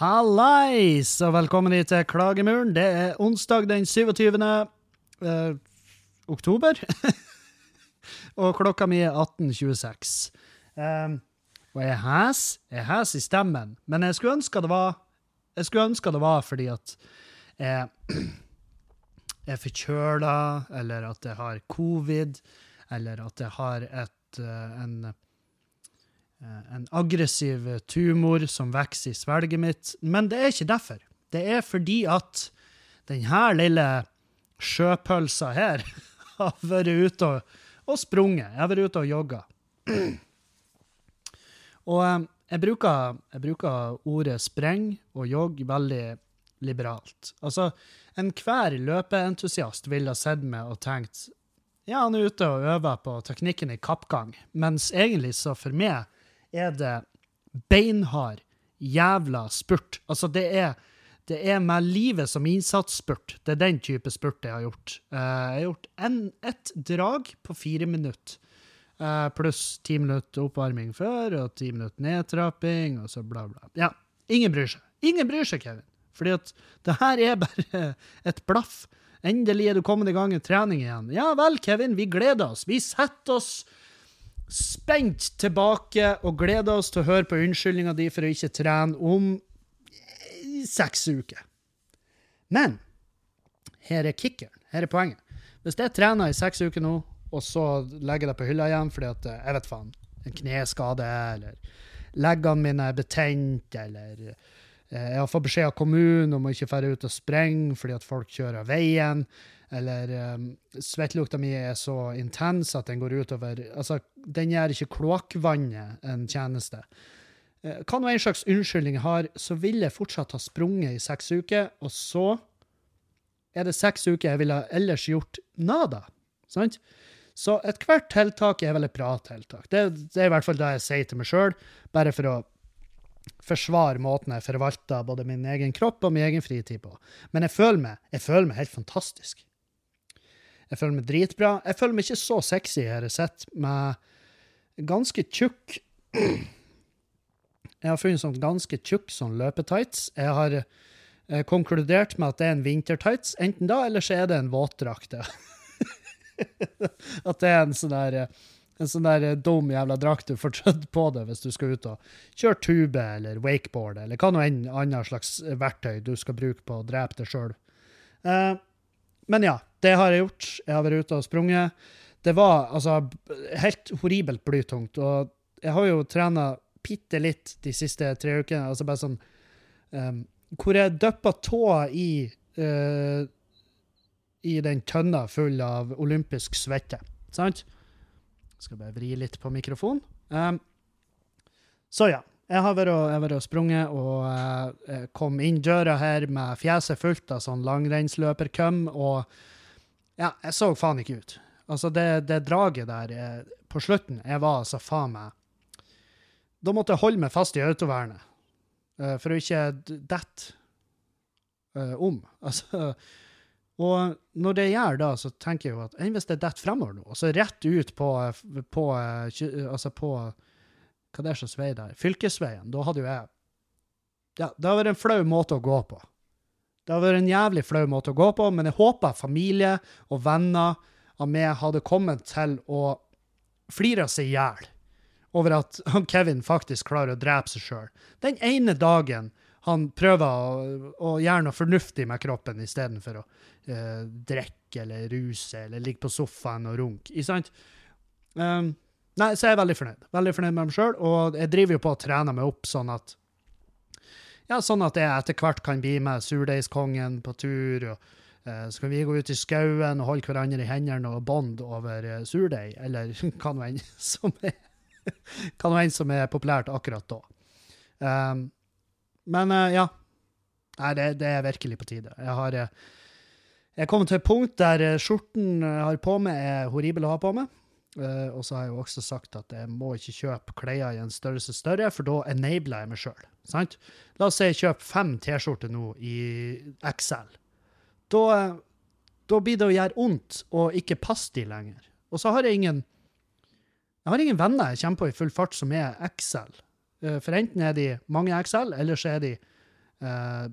Hallais, og velkommen hit til Klagemuren. Det er onsdag den 27. eh, oktober. og klokka mi er 18.26. Um, og jeg er hes. Jeg hes i stemmen. Men jeg skulle ønske det var Jeg skulle ønske det var fordi at jeg er forkjøla, eller at jeg har covid, eller at jeg har et, eh, en eh, en aggressiv tumor som vokser i svelget mitt. Men det er ikke derfor. Det er fordi at denne lille sjøpølsa her har vært ute og, og sprunget. Jeg har vært ute og jogga. Og eh, jeg bruker, jeg bruker ordet spreng og jogg veldig liberalt. Altså, enhver løpeentusiast ville sett meg og tenkt ja, han er ute og øver på teknikken i kappgang, mens egentlig så for meg er det beinhard jævla spurt. Altså, det er, det er med livet som innsatsspurt. Det er den type spurt jeg har gjort. Eh, jeg har gjort en, ett drag på fire minutter. eh, pluss ti minutter oppvarming før, og ti minutter nedtrapping, og så bla, bla. Ja, ingen bryr seg. Ingen bryr seg, Kevin. Fordi at det her er bare et blaff. Endelig er du kommet i gang i trening igjen. Ja vel, Kevin, vi gleder oss. Vi setter oss spent tilbake og gleder oss til å høre på unnskyldninga di for å ikke trene om seks uker. Men her er kickeren. Her er poenget. Hvis jeg trener i seks uker nå, og så legger jeg det på hylla igjen fordi at eh, jeg vet faen, en kneskade, eller leggene mine er betent, eller eh, jeg har fått beskjed av kommunen om å ikke dra ut og sprenge fordi at folk kjører veien, eller um, svettelukta mi er så intens at den går utover Altså, den gjør ikke kloakkvannet en tjeneste. Eh, Hva nå en slags unnskyldning jeg har, så vil jeg fortsatt ha sprunget i seks uker, og så er det seks uker jeg ville ellers gjort nada. Sant? Så ethvert tiltak er vel et bra tiltak. Det, det er i hvert fall det jeg sier til meg sjøl, bare for å forsvare måten jeg forvalter både min egen kropp og min egen fritid på. Men jeg føler meg, jeg føler meg helt fantastisk. Jeg føler meg dritbra. Jeg føler meg ikke så sexy, her jeg sett, med ganske tjukk Jeg har funnet sånn ganske tjukk sånn løpetights. Jeg har eh, konkludert med at det er en vintertights. Enten da, eller så er det en våtdrakt. at det er en sånn der en sånn der eh, dum jævla drakt du får trødd på deg hvis du skal ut og kjøre tube eller wakeboard eller hva nå enn annet slags verktøy du skal bruke på å drepe deg sjøl. Eh, men ja, det har jeg gjort. Jeg har vært ute og sprunget. Det var altså helt horribelt blytungt, og jeg har jo trena bitte litt de siste tre ukene. Altså bare sånn um, Hvor jeg dyppa tåa i uh, i den tønna full av olympisk svette. Sant? Skal bare vri litt på mikrofonen. Um, så ja. Jeg har vært og, sprunget og eh, kom inn døra her med fjeset fullt av sånn langrennsløperkøm, og ja, jeg så faen ikke ut. Altså, det, det draget der eh, på slutten, jeg var altså faen meg Da måtte jeg holde meg fast i autovernet eh, for å ikke dette eh, om. Altså og når det gjør da, så tenker jeg jo at enn hvis det detter fremover nå, og så rett ut på, på, eh, altså på hva det er slags vei der, fylkesveien, da hadde jo jeg Ja, det har vært en flau måte å gå på. Det har vært en jævlig flau måte å gå på, men jeg håper familie og venner av meg hadde kommet til å flire seg i hjel over at Kevin faktisk klarer å drepe seg sjøl. Den ene dagen han prøver å, å gjøre noe fornuftig med kroppen istedenfor å eh, drikke eller ruse eller ligge på sofaen og runke. Ikke sant? Um, nei, så jeg er veldig fornøyd. Veldig fornøyd med meg sjøl, og jeg driver jo på å trene meg opp sånn at ja, sånn at jeg etter hvert kan bli med surdeigskongen på tur. og eh, Så kan vi gå ut i skauen og holde hverandre i hendene og bonde over eh, surdeig, eller hva nå enn som er hva nå enn som er populært akkurat da. Um, men uh, ja. Nei, det, det er virkelig på tide. Jeg har eh, jeg kom til et punkt der skjorten jeg har på meg, er horribel å ha på meg. Eh, og så har jeg jo også sagt at jeg må ikke kjøpe klær i en størrelse større, for da enabler jeg meg sjøl. La oss si jeg kjøper fem T-skjorter nå i XL. Da, eh, blir det å gjøre vondt å ikke passe de lenger. Og så har jeg ingen jeg har ingen venner jeg kommer på i full fart som er XL. Uh, For enten er de mange XL, eller så er de uh,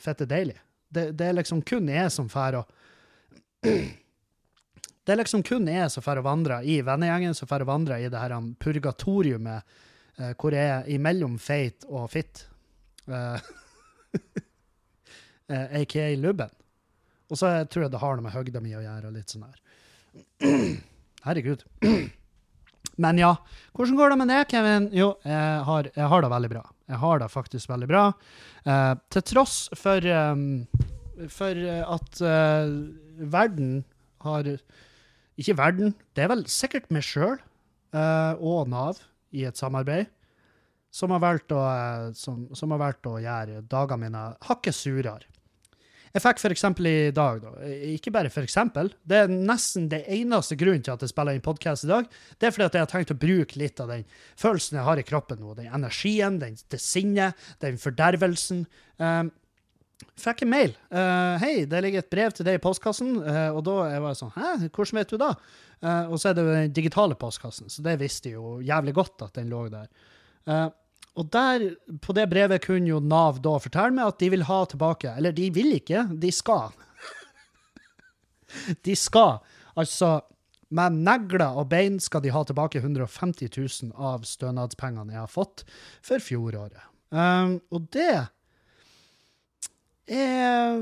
fette deilige. Det, det er liksom kun jeg som drar og Det er liksom kun jeg som drar og vandrer i vennegjengen, som drar og vandrer i det her um, purgatoriumet eh, hvor jeg er imellom feit og fitt. Eh, eh, AKA lubben. Og så tror jeg det har noe med høgda mi å gjøre, og litt sånn her. Herregud. Men ja, hvordan går det med det, Kevin? Jo, jeg har, jeg har det veldig bra. Jeg har det faktisk veldig bra. Eh, til tross for, um, for eh, at uh, verden har Ikke verden, det er vel sikkert meg sjøl og Nav i et samarbeid som har valgt å, uh, som, som har valgt å gjøre dagene mine hakket surere. Jeg fikk eksempel i dag, da, ikke bare eksempel, det er nesten det eneste grunnen til at jeg spiller inn podkast i dag, det er fordi at jeg har tenkt å bruke litt av den følelsen jeg har i kroppen nå, den energien, den, det sinnet, den fordervelsen. Um, fikk en mail. Uh, Hei, det ligger et brev til deg i postkassen. Uh, og da var jeg sånn Hæ, hvordan vet du da? Uh, og så er det den digitale postkassen, så det visste jeg jo jævlig godt at den lå der. Og der, på det brevet kunne jo Nav da fortelle meg at de vil ha tilbake Eller de vil ikke, de skal. de skal. Altså, med negler og bein skal de ha tilbake 150 000 av stønadspengene jeg har fått for fjoråret. Og det er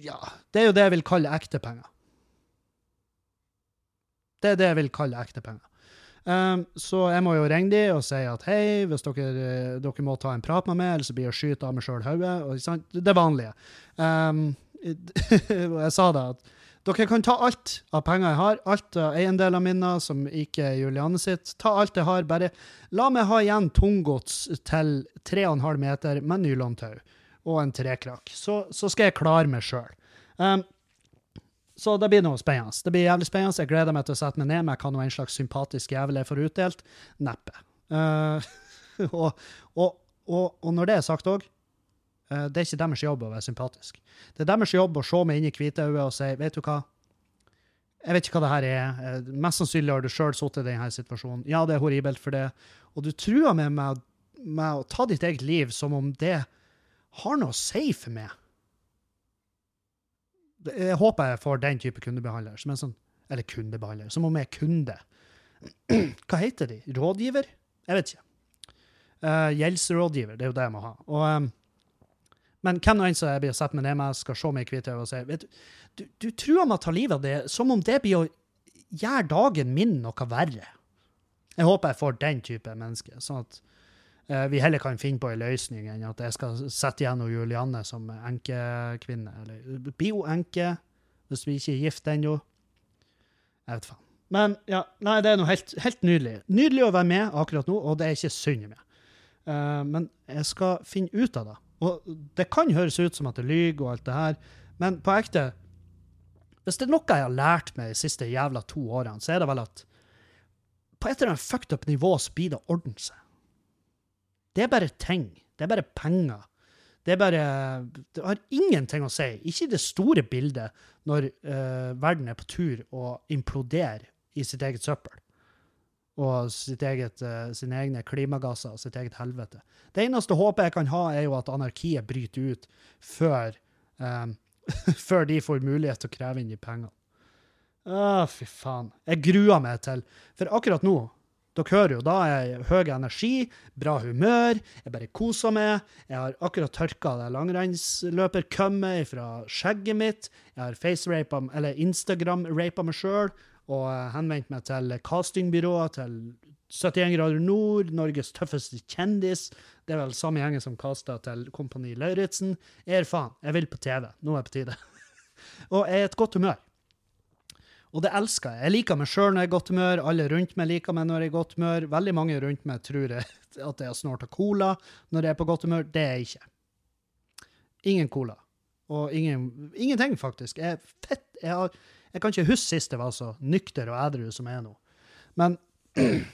Ja, det er jo det jeg vil kalle ekte penger. Det er det jeg vil kalle ekte penger. Um, så jeg må jo ringe de og si at hei, hvis dere, eh, dere må ta en prat med meg, eller så blir jeg skyte av meg sjøl hodet. Det vanlige. Um, jeg sa det at dere kan ta alt av penger jeg har, alt av eiendeler mine som ikke er Juliane sitt. Ta alt jeg har, bare la meg ha igjen tunggods til 3,5 meter med nylontau og en trekrakk. Så, så skal jeg klare meg sjøl. Um, så det blir noe spennende. Det blir jævlig spennende. Jeg gleder meg til å sette meg ned med hva nå en slags sympatisk jævel jeg får utdelt. Neppe. Uh, og, og, og, og når det er sagt òg, uh, det er ikke deres jobb å være sympatisk. Det er deres jobb å se meg inn i hvitøyet og si vet du hva, jeg vet ikke hva det her er. Eh, Mest sannsynlig har du sjøl sittet i denne situasjonen. Ja, det er horribelt for det. Og du truer meg med, med å ta ditt eget liv som om det har noe å si for meg. Jeg håper jeg får den type kundebehandler, som er sånn, eller kundebehandler, som om jeg er kunde. Hva heter de? Rådgiver? Jeg vet ikke. Uh, Gjeldsrådgiver, det er jo det jeg må ha. Og, um, men hvem nå enn som jeg blir sett med det med, skal se meg i hvitøyet og si vet du, du, du truer meg å ta livet av det, som om det blir å gjøre dagen min noe verre. Jeg håper jeg får den type menneske, sånn at vi heller kan finne på en løsning enn at jeg skal sette igjen Julianne som enkekvinne. Eller blir hun enke hvis vi ikke er gift ennå? Jeg vet faen. Men ja, nei, det er noe helt, helt nydelig. Nydelig å være med akkurat nå, og det er ikke synd i meg. Uh, men jeg skal finne ut av det. Og det kan høres ut som at det lyver og alt det her, men på ekte Hvis det er noe jeg har lært meg de siste jævla to årene, så er det vel at på et eller annet fucked up nivå så blir det å ordne seg. Det er bare ting. Det er bare penger. Det bare Det har ingenting å si. Ikke i det store bildet når uh, verden er på tur og imploderer i sitt eget søppel. Og sitt eget, uh, sine egne klimagasser og sitt eget helvete. Det eneste håpet jeg kan ha, er jo at anarkiet bryter ut før, um, før de får mulighet til å kreve inn de pengene. Å, fy faen. Jeg gruer meg til For akkurat nå, dere hører jo, da er jeg høy energi, bra humør, jeg bare koser meg. Jeg har akkurat tørka det langrennsløperkømmet fra skjegget mitt. Jeg har facerapa, eller Instagram-rapa meg sjøl og henvendt meg til castingbyrået til 71 grader nord, Norges tøffeste kjendis. Det er vel samme gjengen som kasta til Kompani Lauritzen. Jeg er faen, jeg vil på TV. Nå er det på tide. og jeg er i et godt humør. Og det elsker jeg. Jeg liker meg sjøl når jeg er i godt humør. Alle rundt meg liker meg når jeg er i godt humør. Veldig mange rundt meg tror jeg at jeg har snorta cola når jeg er på godt humør. Det er jeg ikke. Ingen cola. Og ingen, ingenting, faktisk. Jeg, fett, jeg, har, jeg kan ikke huske sist jeg var så nykter og edru som jeg er nå. Men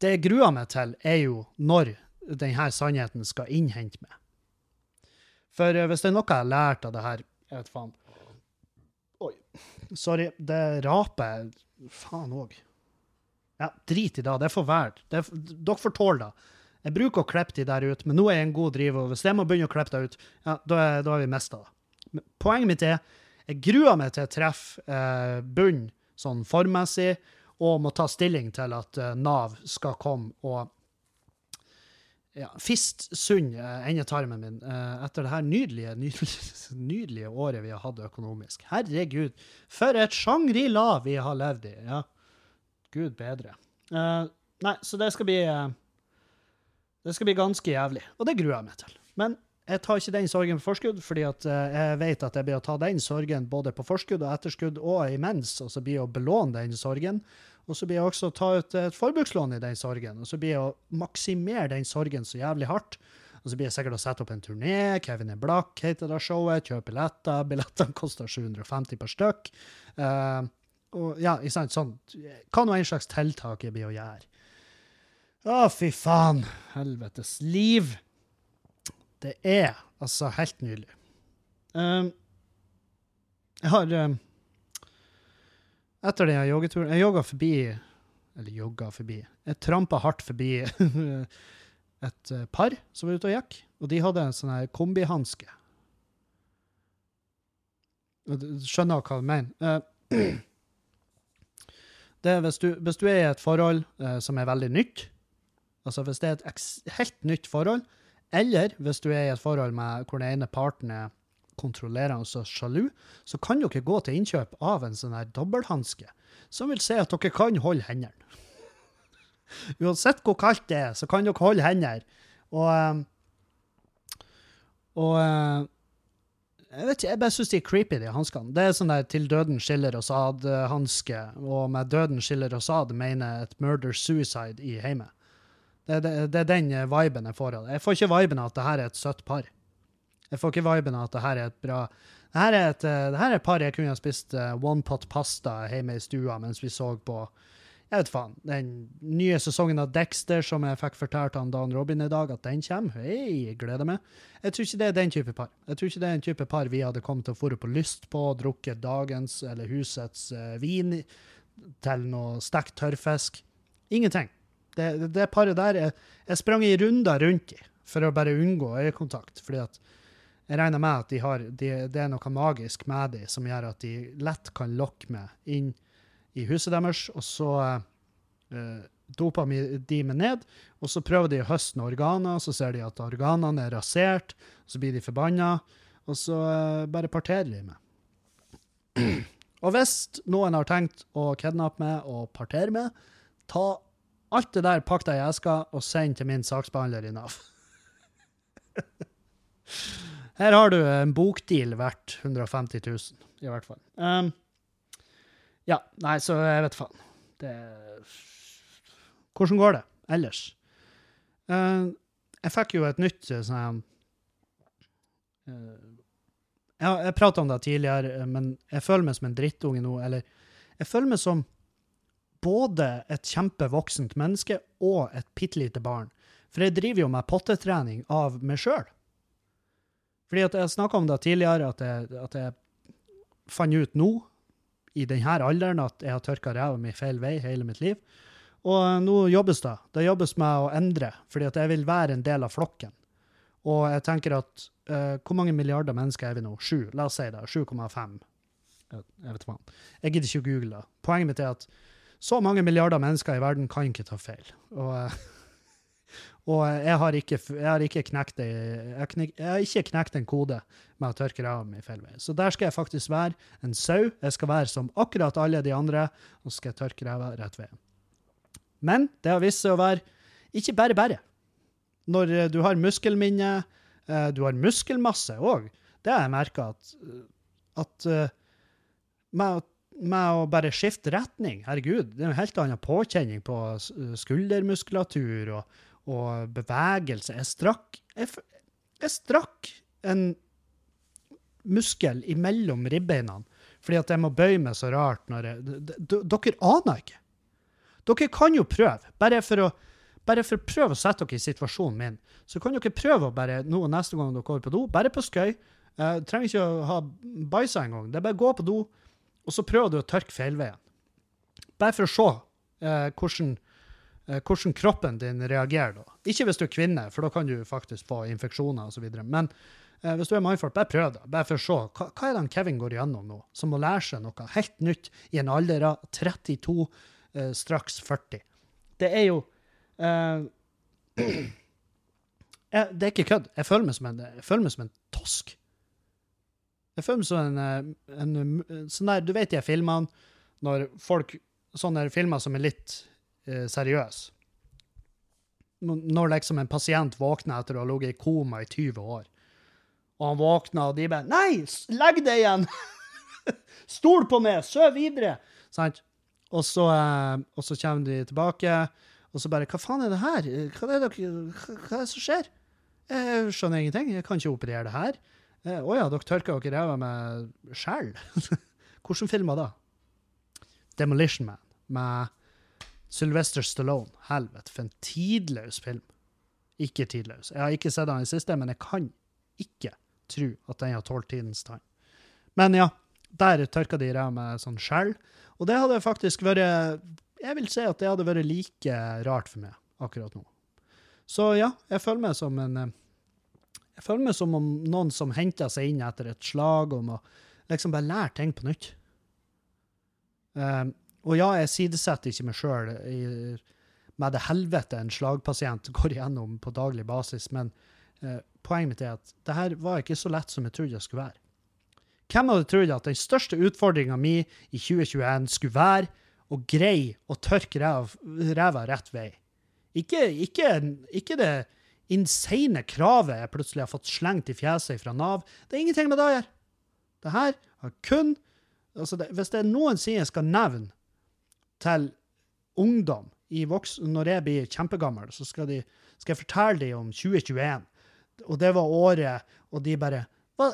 det jeg gruer meg til, er jo når denne sannheten skal innhente meg. For eh, hvis det er noe jeg har lært av det her Jeg vet faen. Oi. Sorry. Det raper Faen òg. Ja, drit i det. Det får være. Det, dere får tåle det. Jeg bruker å klippe de der ut, men nå er jeg en god driver, hvis jeg må begynne å klippe det ut, ja, da da er vi mista det. Poenget mitt er jeg gruer meg til å treffe eh, bunn sånn formmessig, og må ta stilling til at eh, Nav skal komme og ja, fistsund endetarmen min eh, etter det her nydelige, nydelige, nydelige året vi har hatt økonomisk. Herregud, for et Shangri-La vi har levd i! Ja, gud bedre. Uh, nei, så det skal bli uh, Det skal bli ganske jævlig, og det gruer jeg meg til. Men jeg tar ikke den sorgen på forskudd, fordi at uh, jeg vet at jeg blir å ta den sorgen både på forskudd og etterskudd og imens, og så blir jeg å belåne den sorgen. Og så blir jeg også å ta ut et forbrukslån i den sorgen, og så blir jeg å maksimere den sorgen så jævlig hardt. Og så blir jeg sikkert å sette opp en turné. Kevin er blakk, heter det showet. kjøper billetter. Billettene koster 750 per stykk. Uh, og ja, ikke sant, sånn. Hva nå en slags tiltak jeg blir å gjøre. Å, fy faen. Helvetes liv. Det er altså helt nydelig. Um, jeg har um, Etter den joggeturen Jeg jogga forbi Eller jogga forbi Jeg trampa hardt forbi et uh, par som var ute og gikk, og de hadde en sånn her kombihanske. Du Skjønner hva jeg mener. Uh, det er hvis du, hvis du er i et forhold uh, som er veldig nytt, altså hvis det er et helt nytt forhold, eller hvis du er i et forhold med hvor den ene parten er kontrollerende og sjalu, så kan dere gå til innkjøp av en sånn her dobbelthanske, som vil si at dere kan holde hendene. Uansett hvor kaldt det er, så kan dere holde hendene. Og eh, Og eh, jeg vet ikke, jeg bare syns de er creepy, de hanskene. Det er sånn der til døden skiller oss ad-hanske, og med døden skiller oss ad mener et murder-suicide i heimet. Det, det, det er den viben jeg får av det. Jeg får ikke viben av at det her er et søtt par. Jeg får ikke viben av at det her er et bra Det her er et, det her er par jeg kunne ha spist uh, one pot pasta hjemme i stua mens vi så på jeg vet faen, den nye sesongen av Dexter som jeg fikk fortalt av Dan Robin i dag, at den kommer. Hei, gleder meg. Jeg tror ikke det er den type par. Jeg tror ikke det er en type par vi hadde kommet til å få på lyst på, drukket dagens eller husets uh, vin til noe stekt tørrfisk. Ingenting. Det, det, det paret der jeg, jeg sprang i runder rundt i for å bare unngå øyekontakt. fordi at jeg regner med at de har, de, det er noe magisk med dem som gjør at de lett kan lokke meg inn i huset deres, og så uh, doper de meg ned, og så prøver de å høste organer, så ser de at organene er rasert, så blir de forbanna, og så uh, bare parterer de meg. og hvis noen har tenkt å kidnappe meg og partere meg, ta alt det der, pakk det i eska og send til min saksbehandler i Nav. Her har du en bokdeal verdt 150 000, i hvert fall. Um, ja, nei, så jeg vet faen. Det Hvordan går det ellers? Uh, jeg fikk jo et nytt sånn uh, Jeg, jeg prata om det tidligere, men jeg føler meg som en drittunge nå. Eller jeg føler meg som både et kjempevoksent menneske og et bitte lite barn. For jeg driver jo med pottetrening av meg sjøl. Fordi at jeg snakka om det tidligere, at jeg, at jeg fant ut nå, i denne alderen, at jeg har tørka ræva mi feil vei hele mitt liv. Og nå jobbes det. Det jobbes med å endre, fordi at jeg vil være en del av flokken. Og jeg tenker at uh, Hvor mange milliarder mennesker er vi nå? Sju? La oss si det. 7,5. Jeg vet hva. Jeg gidder ikke å google det. Poenget mitt er at så mange milliarder mennesker i verden kan ikke ta feil. Og, og jeg, har ikke, jeg, har ikke knekt jeg, jeg, har ikke knekt en kode med å tørke ræva mi feil vei. Så der skal jeg faktisk være en sau. Jeg skal være som akkurat alle de andre, og skal tørke ræva rett veien. Men det har vist seg å være ikke bare bare. Når du har muskelminne, eh, du har muskelmasse òg, det har jeg merka at, at eh, med med å bare skifte retning. Herregud, det er en helt annen påkjenning på skuldermuskulatur og, og bevegelse. Jeg strakk jeg, jeg, strakk en muskel imellom ribbeina fordi at jeg må bøye meg så rart når jeg Dere aner ikke. Dere kan jo prøve, bare for å bare for å prøve å sette dere i situasjonen min, så kan dere prøve å bare nå neste gang dere går på do, bare på skøy. Uh, trenger ikke å ha bæsja engang. Det er bare å gå på do, og så prøver du å tørke feilveien. Bare for å se eh, hvordan hvordan kroppen din reagerer da. Ikke hvis du er kvinne, for da kan du faktisk få infeksjoner osv. Men eh, hvis du er mannfolk, bare prøv det. Bare for å se. Hva, hva er det Kevin går igjennom nå, som må lære seg noe helt nytt i en alder av 32, eh, straks 40? Det er jo eh, jeg, Det er ikke kødd. Jeg føler meg som en, jeg føler meg som en tosk. Jeg føler meg som en, eh, en, en sånn der, Du vet de filmene når folk Sånne filmer som er litt eh, seriøse. Når liksom en pasient våkner etter å ha ligget i koma i 20 år, og han våkner, og de bare 'Nei, legg deg igjen!' 'Stol på meg! Søv videre!' Sant? Og så, eh, og så kommer de tilbake, og så bare 'Hva faen er det her? Hva er det, hva, er det som skjer?' Jeg skjønner ingenting. Jeg kan ikke operere det her. Å eh, ja, dere tørker dere ræva med skjell? Hvilken film var det? Demolition Man med Sylvester Stallone. Helvete, for en tidløs film. Ikke tidløs. Jeg har ikke sett den i siste, men jeg kan ikke tro at den har tålt tidens tann. Men ja, der tørka de ræva med sånn skjell. Og det hadde faktisk vært Jeg vil si at det hadde vært like rart for meg akkurat nå. Så ja, jeg føler meg som en Jeg føler meg som om noen som henter seg inn etter et slag, om å liksom bare lære ting på nytt. Um, og ja, jeg sidesetter ikke meg sjøl med det helvete en slagpasient går igjennom på daglig basis, men eh, poenget mitt er at det her var ikke så lett som jeg trodde det skulle være. Hvem hadde trodd at den største utfordringa mi i 2021 skulle være å greie å tørke ræva rett vei? Ikke, ikke, ikke det insane kravet jeg plutselig har fått slengt i fjeset fra Nav. Det er ingenting med det å gjøre. Det her har kun altså det, Hvis det er noensinne jeg skal nevne til ungdom i voks, når jeg blir kjempegammel, så skal, de, skal jeg fortelle dem om 2021. Og det var året, og de bare Hva,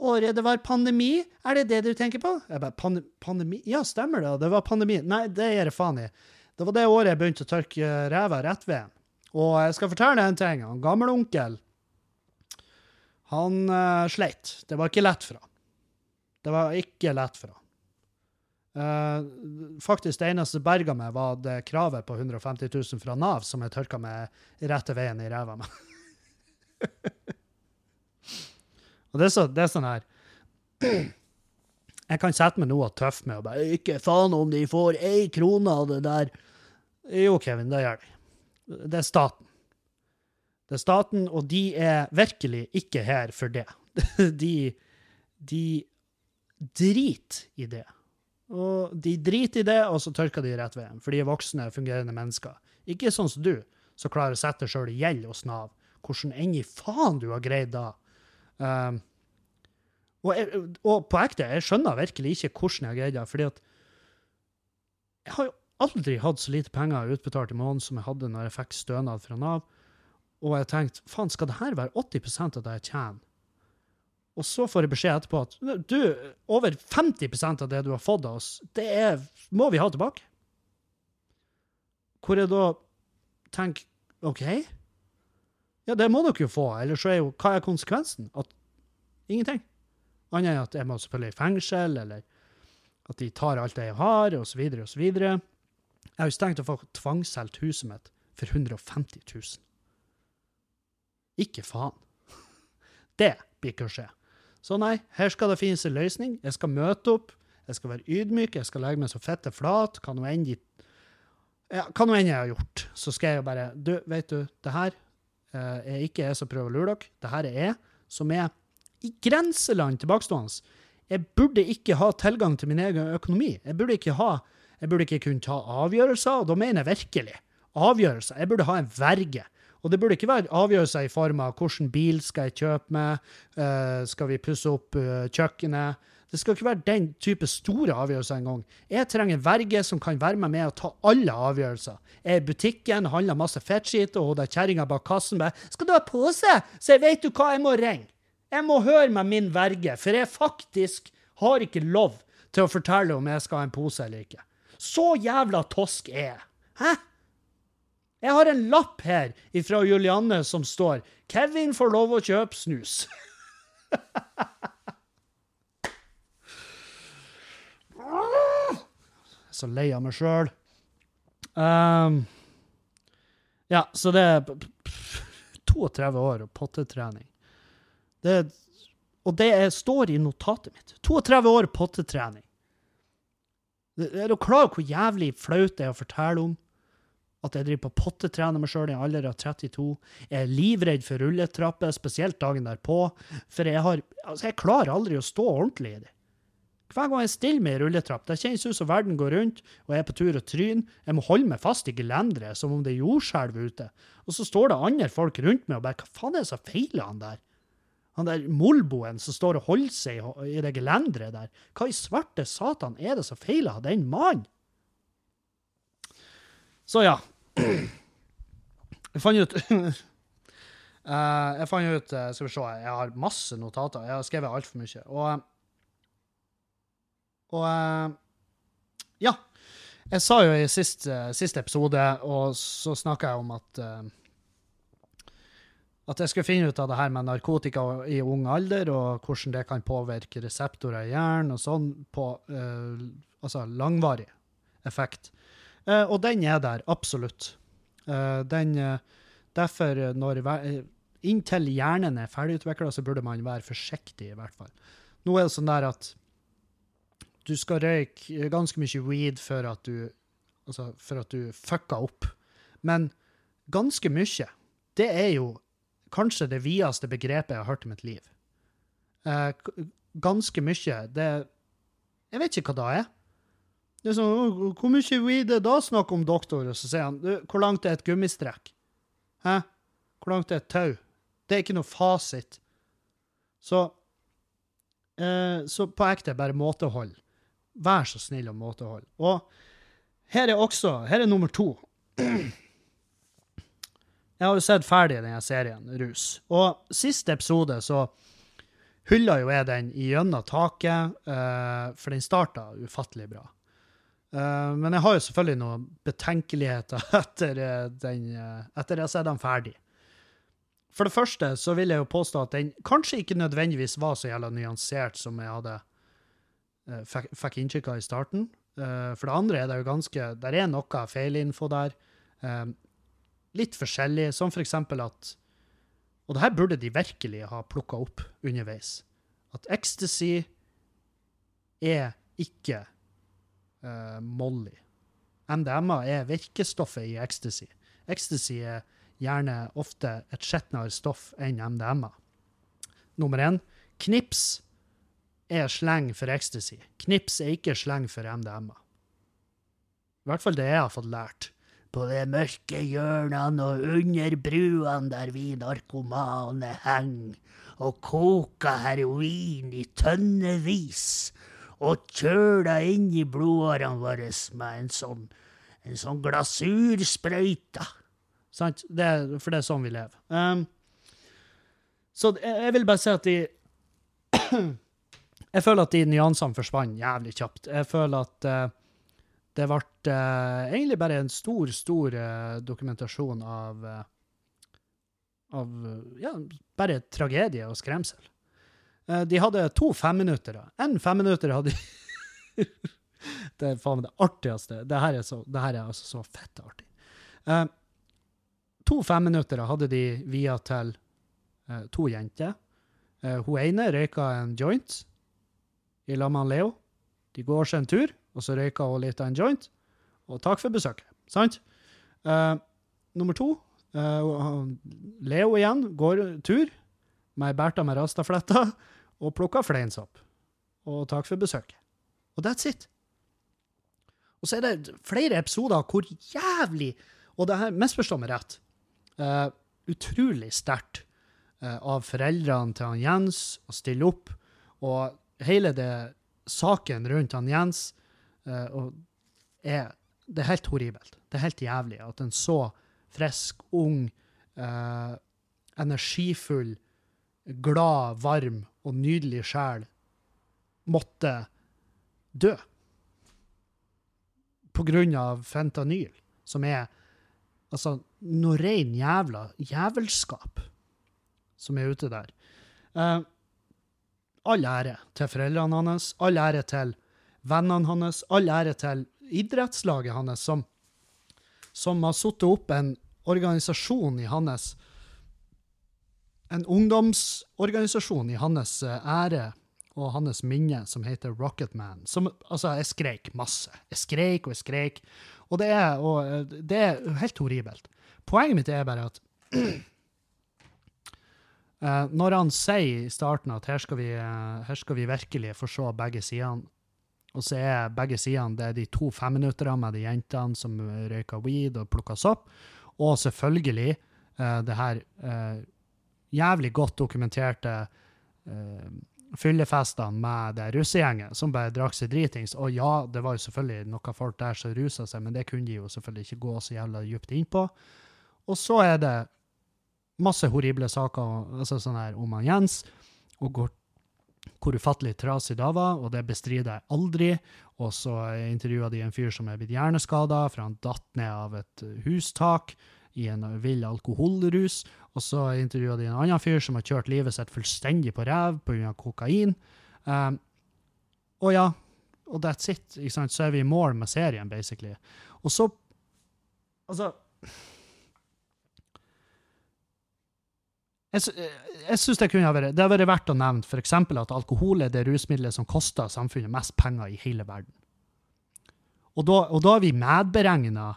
Året det var pandemi? Er det det du tenker på? Jeg bare, Pan Pandemi? Ja, stemmer det. Det var pandemi. Nei, det gir jeg faen i. Det var det året jeg begynte å tørke ræva rett ved. Og jeg skal fortelle deg en ting. Han gammelonkel, han uh, sleit. Det var ikke lett for ham. Det var ikke lett for han. Uh, faktisk det eneste som berga meg, var det kravet på 150 000 fra Nav, som jeg tørka meg rette veien i ræva med. og det er, så, det er sånn her Jeg kan sette meg noe tøff med og bare Ikke faen om de får ei krone av det der. Jo, Kevin, det gjør de. Det er staten. Det er staten, og de er virkelig ikke her for det. De, de driter i det. Og de driter i det, og så tørker de rett veien, for de er voksne, fungerende mennesker. Ikke sånn som du, som klarer å sette deg sjøl i gjeld hos Nav. Hvordan enn i faen du har greid da. Um, og, og, på ekte, jeg skjønner virkelig ikke hvordan jeg har greid det, fordi at jeg har jo aldri hatt så lite penger utbetalt i måneden som jeg hadde når jeg fikk stønad fra Nav. Og jeg tenkte faen, skal det her være 80% av det jeg tjener? Og så får jeg beskjed etterpå at du, over 50% av det du har fått av oss, det er, må vi ha tilbake. Hvor jeg da tenker OK, ja, det må dere jo få, ellers så er jo Hva er konsekvensen? At ingenting. Annet enn at jeg må selvfølgelig i fengsel, eller at de tar alt det jeg har, osv., osv. Jeg har jo tenkt å få tvangssolgt huset mitt for 150 000. Ikke faen. Det blir ikke å skje. Så nei, her skal det finnes en løsning. Jeg skal møte opp, jeg skal være ydmyk, jeg skal legge meg så fette flat. Hva nå enn jeg har gjort, så skal jeg jo bare Du, vet du, det her eh, er ikke jeg som prøver å lure dere. Det her er jeg som er i grenseland tilbakestående. Jeg burde ikke ha tilgang til min egen økonomi. Jeg burde ikke, ha, jeg burde ikke kunne ta avgjørelser, og da mener jeg virkelig avgjørelser. Jeg burde ha en verge. Og det burde ikke være avgjørelser i form av hvilken bil skal jeg kjøpe med, uh, skal vi pusse opp uh, kjøkkenet? Det skal ikke være den type store avgjørelser engang. Jeg trenger en verge som kan være med meg og ta alle avgjørelser. Jeg er i butikken, handler masse fettskitt, og hun kjerringa bak kassen bare 'Skal du ha pose?' Så jeg vet du hva, jeg må ringe. Jeg må høre med min verge, for jeg faktisk har ikke lov til å fortelle om jeg skal ha en pose eller ikke. Så jævla tosk er jeg. Hæ? Jeg har en lapp her fra Julianne som står 'Kevin får lov å kjøpe snus'. så lei av meg sjøl. Um, Ja, så det er p- p- 32 år og pottetrening. Det, og det er, står i notatet mitt. 32 år pottetrening. Er du klar over hvor jævlig flaut det er å fortelle om? At jeg driver på pottetrener meg sjøl i en alder av 32. Jeg er livredd for rulletrapper, spesielt dagen derpå. For jeg har Altså, jeg klarer aldri å stå ordentlig i det. Hver gang jeg stiller meg i rulletrapp, det kjennes ut som verden går rundt, og jeg er på tur og tryn, Jeg må holde meg fast i gelenderet som om det er jordskjelv ute. Og så står det andre folk rundt meg og bare Hva faen er det som feiler han der? Han der molboen som står og holder seg i- i det gelenderet der. Hva i svarte satan er det som feiler den mannen? Så ja. Jeg fant ut Eh, Jeg fant ut eh, Skal vi se, jeg har masse notater. Jeg har skrevet altfor mye. Og Og eh, Ja. Jeg sa jo i siste, siste episode, og så snakka jeg om at at jeg skulle finne ut av det her med narkotika i ung alder, og hvordan det kan påvirke reseptorer i hjernen og sånn på altså langvarig effekt. Eh, og den er der, absolutt. Eh, den, eh, derfor, når, inntil hjernen er ferdigutvikla, så burde man være forsiktig, i hvert fall. Nå er det sånn der at du skal røyke ganske mye weed før at du, altså for at du fucker opp. Men ganske mye, det er jo kanskje det videste begrepet jeg har hørt i mitt liv. Eh, ganske mye, det Jeg vet ikke hva det er. Det er sånn, «Å, Hvor mye weed er da snakk om, doktor? Og så sier han «Du, hvor langt er et gummistrekk? Hæ? Hvor langt er et tau? Det er ikke noe fasit. Så eh, Så på ekte, bare måtehold. Vær så snill og måtehold. Og her er også Her er nummer to. Jeg har jo sett ferdig denne serien, Rus. Og siste episode så hylla jo jeg den gjennom taket, eh, for den starta ufattelig bra. Eh, men jeg har jo selvfølgelig noen betenkeligheter etter, eh, den, uh, etter jeg har sett den ferdig. For det første så vil jeg jo påstå at den kanskje ikke nødvendigvis var så jævla nyansert som jeg hadde uh, fikk, fikk inntrykk av i starten. For det andre er det jo ganske Der er noe feilinfo der. Litt forskjellig, som for eksempel at Og det her burde de virkelig ha plukka opp underveis. At ecstasy er ikke eh, Molly. MDMA er virkestoffet i ecstasy. Ecstasy er gjerne ofte et skjetnere stoff enn MDMA. Nummer én, knips er sleng for ecstasy. Knips er ikke sleng for MDMA. I hvert fall det jeg har fått lært. På de mørke hjørnene og under bruene der vi narkomane henger, og koker heroin i tønnevis, og kjøler inn i blodårene våre med en sånn, en sånn glasursprøyte. Sant? Det, for det er sånn vi lever. Um, så jeg vil bare si at de Jeg føler at de nyansene forsvant jævlig kjapt. Jeg føler at uh, det ble uh, egentlig bare en stor, stor uh, dokumentasjon av av ja, bare tragedie og skremsel. Eh, de hadde to femminuttere. Én femminutter hadde Det er faen det artigste. Det her er, så, det her er altså så fett artig. Uh, to femminuttere hadde de via til uh, to jenter. Uh, hun ene røyka en joint i lag med Leo. De går seg en tur, og så røyka hun litt av en joint. Og takk for besøket. Sant? Uh, nummer to Leo igjen går tur med ei Bertha med rastafletter og plukka fleinsopp. Og takk for besøket. Og that's it. Og så er det flere episoder hvor jævlig Og det her, misforstå meg rett, uh, utrolig sterkt uh, av foreldrene til han Jens å stille opp, og hele det saken rundt han Jens uh, og er, Det er helt horribelt. Det er helt jævlig at en så frisk, ung, energifull, glad, varm og nydelig sjel måtte dø. På grunn av fentanyl, som er altså noe rein jævla jævelskap som er ute der. Uh, all ære til foreldrene hans, all ære til vennene hans, all ære til idrettslaget hans, som, som har satt opp en organisasjon i hans En ungdomsorganisasjon i hans ære og hans minne som heter Rocketman. Som, altså, jeg skreik masse. Jeg skreik og jeg skreik. Og det er, og eh, det er helt horribelt. Poenget mitt er bare at uh, når han sier i starten at her skal vi, uh, her skal vi virkelig få se begge sidene, og så er begge sidene det er de to femminutterne med de jentene som røyker weed og plukker sopp, og selvfølgelig uh, det her jævlig godt dokumenterte uh, fyllefestene med det russegjengen som bare drakk seg dritings. Og ja, det var jo selvfølgelig noen folk der som rusa seg, men det kunne de jo selvfølgelig ikke gå så jævla dypt innpå. Og så er det masse horrible saker altså sånn her om han Jens, og hvor, hvor ufattelig trasig det var, og det bestrider jeg aldri. Og så intervjua de en fyr som er blitt hjerneskada, for han datt ned av et hustak i en vill alkoholrus. Og så intervjua de en annen fyr som har kjørt livet sitt fullstendig på ræv pga. kokain. Um, og ja, og that's it. Ikke sant? Så er vi i mål med serien, basically. Og så Altså Jeg, jeg synes det kunne ha vært det har vært verdt å nevne f.eks. at alkohol er det rusmiddelet som koster samfunnet mest penger i hele verden. Og da, og da har vi medberegna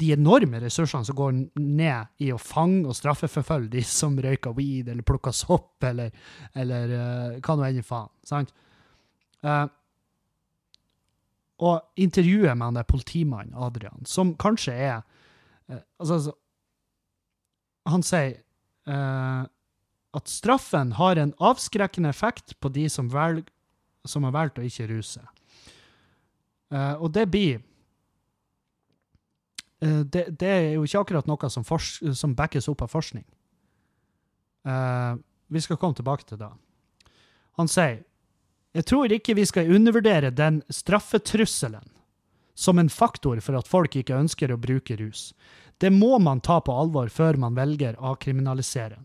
de enorme ressursene som går ned i å fange og straffeforfølge de som røyker weed eller plukker sopp, eller, eller uh, hva nå enn faen. sant? Uh, og intervjuet med han der politimannen Adrian, som kanskje er uh, altså, altså, Han sier at straffen har en avskrekkende effekt på de som, velg, som har valgt å ikke ruse. Og det blir det, det, er jo ikke akkurat noe som, som backes opp av forskning. vi skal komme tilbake til det. Han sier jeg tror ikke vi skal undervurdere den straffetrusselen som en faktor for at folk ikke ønsker å bruke rus. Det må man ta på alvor før man velger å kriminalisere.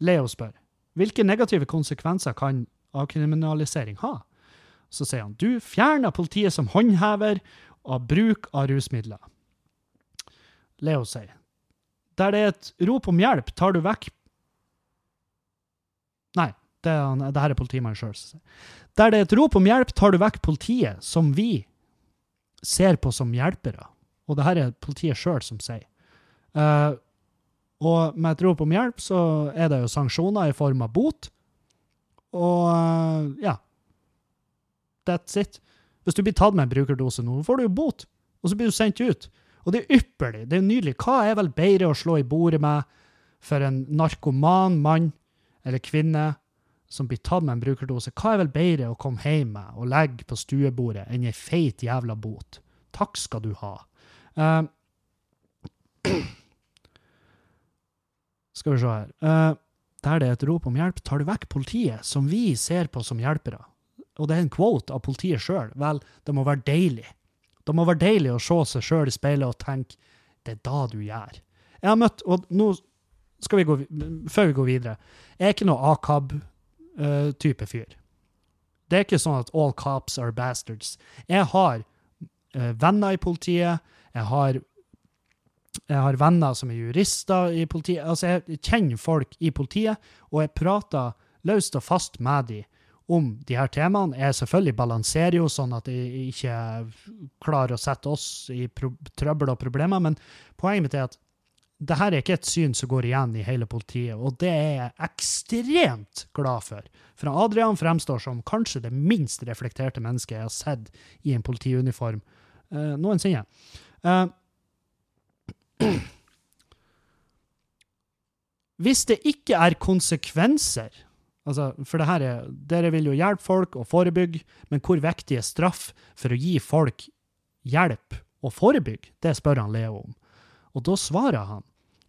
Leo spør hvilke negative konsekvenser kan avkriminalisering ha? Så sier han du fjerner politiet som håndhever av bruk av rusmidler. Leo sier der det er et rop om hjelp, tar du vekk Nei, det, er, det her er politimannen sjøl som sier. Der det er et rop om hjelp, tar du vekk politiet, som vi ser på som hjelpere. Og det her er politiet sjøl som sier. Uh, og med et rop om hjelp så er det jo sanksjoner i form av bot. Og uh, ja. That's it. Hvis du blir tatt med en brukerdose nå, får du jo bot, og så blir du sendt ut. Og det er ypperlig. Det er nydelig. Hva er vel bedre å slå i bordet med for en narkoman mann eller kvinne som blir tatt med en brukerdose? Hva er vel bedre å komme hjem med og legge på stuebordet enn ei feit jævla bot? Takk skal du ha. Uh, skal vi se her. Uh, der det er et rop om hjelp, tar du vekk politiet, som vi ser på som hjelpere. Og det er en quote av politiet sjøl. Vel, det må være deilig. Det må være deilig å se seg sjøl i speilet og tenke det er da du gjør. Jeg har møtt, og nå skal vi gå, Før vi går videre Jeg er ikke noe ACAB-type uh, fyr. Det er ikke sånn at all cops are bastards. Jeg har uh, venner i politiet. Jeg har jeg har venner som er jurister i politiet. Altså, jeg kjenner folk i politiet, og jeg prater løst og fast med dem om de her temaene. Jeg selvfølgelig balanserer jo sånn at jeg ikke klarer å sette oss i trøbbel og problemer, men poenget mitt er at det her er ikke et syn som går igjen i hele politiet, og det er jeg ekstremt glad for. For Adrian fremstår som kanskje det minst reflekterte mennesket jeg har sett i en politiuniform uh, noensinne. Uh, Hvis det ikke er konsekvenser altså, For det her er, dere vil jo hjelpe folk og forebygge, men hvor viktig er straff for å gi folk hjelp og forebygge? Det spør han Leo om. Og da svarer han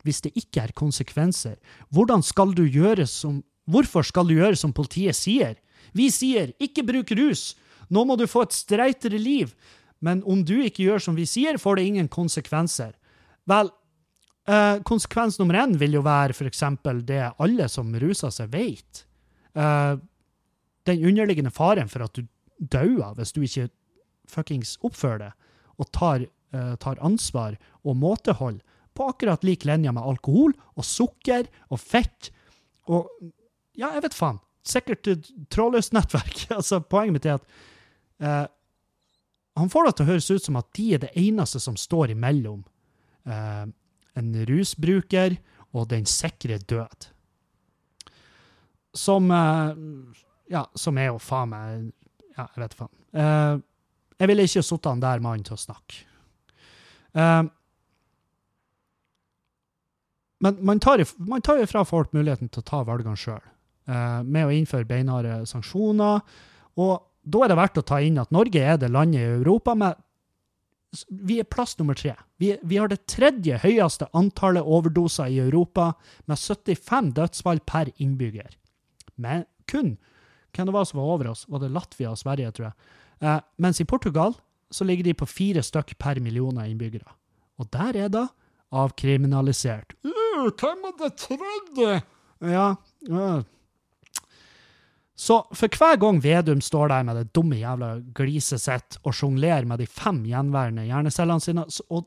hvis det ikke er konsekvenser, hvordan skal du gjøre som Hvorfor skal du gjøre som politiet sier? Vi sier ikke bruk rus, nå må du få et streitere liv, men om du ikke gjør som vi sier, får det ingen konsekvenser. Vel, eh, konsekvens nummer én vil jo være f.eks. det alle som ruser seg, vet. Eh, den underliggende faren for at du dauer hvis du ikke fuckings oppfører det og tar, uh, tar ansvar og måtehold på akkurat lik linje med alkohol og sukker og fett og Ja, jeg vet faen. Sikkert trådløst nettverk. altså, poenget mitt er at uh, han får det til å høres ut som at de er det eneste som står imellom uh, en rusbruker og den sikre død. Som eh, Ja, som er jo faen meg Ja, jeg vet faen. Uh, jeg ville ikke satt han der mannen til å snakke. Uh, men man tar, man tar folk muligheten til å ta valgene sjøl, uh, med å innføre beinharde sanksjoner. Og da er det verdt å ta inn at Norge er det landet i Europa med Vi er plass nummer tre. Vi, vi har det tredje høyeste antallet overdoser i Europa, med 75 dødsfall per innbygger. Men kun hvem det var som var over oss, var det Latvia og Sverige, tror jeg. Eh, mens i Portugal så ligger de på fire stykk per millioner innbyggere. Og der er det avkriminalisert. Uh, hvem hadde trodd det? Ja, uh. Så for hver gang Vedum står der med det dumme jævla gliset sitt og sjonglerer med de fem gjenværende hjernecellene sine og,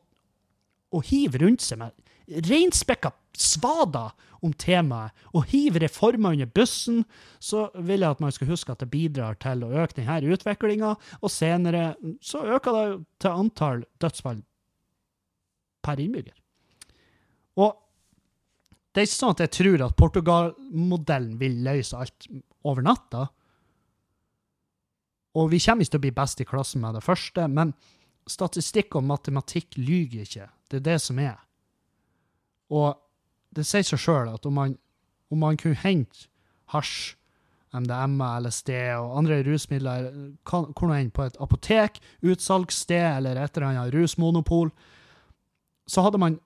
og hiver rundt seg med reinspekka svader om temaet og hiver reformer under bussen, så vil jeg at man skal huske at det bidrar til å øke denne utviklinga, og senere så øker det til antall dødsfall per innbygger. Og det er ikke sånn at jeg tror at Portugal-modellen vil løse alt over natta. Og vi kommer ikke til å bli best i klassen med det første, men statistikk og matematikk lyver ikke. Det er det som er. Og det sier seg sjøl at om man, om man kunne hente hasj, MDMA, LSD og andre rusmidler hvor nå enn, på et apotek, utsalgssted eller et eller annet rusmonopol, så hadde man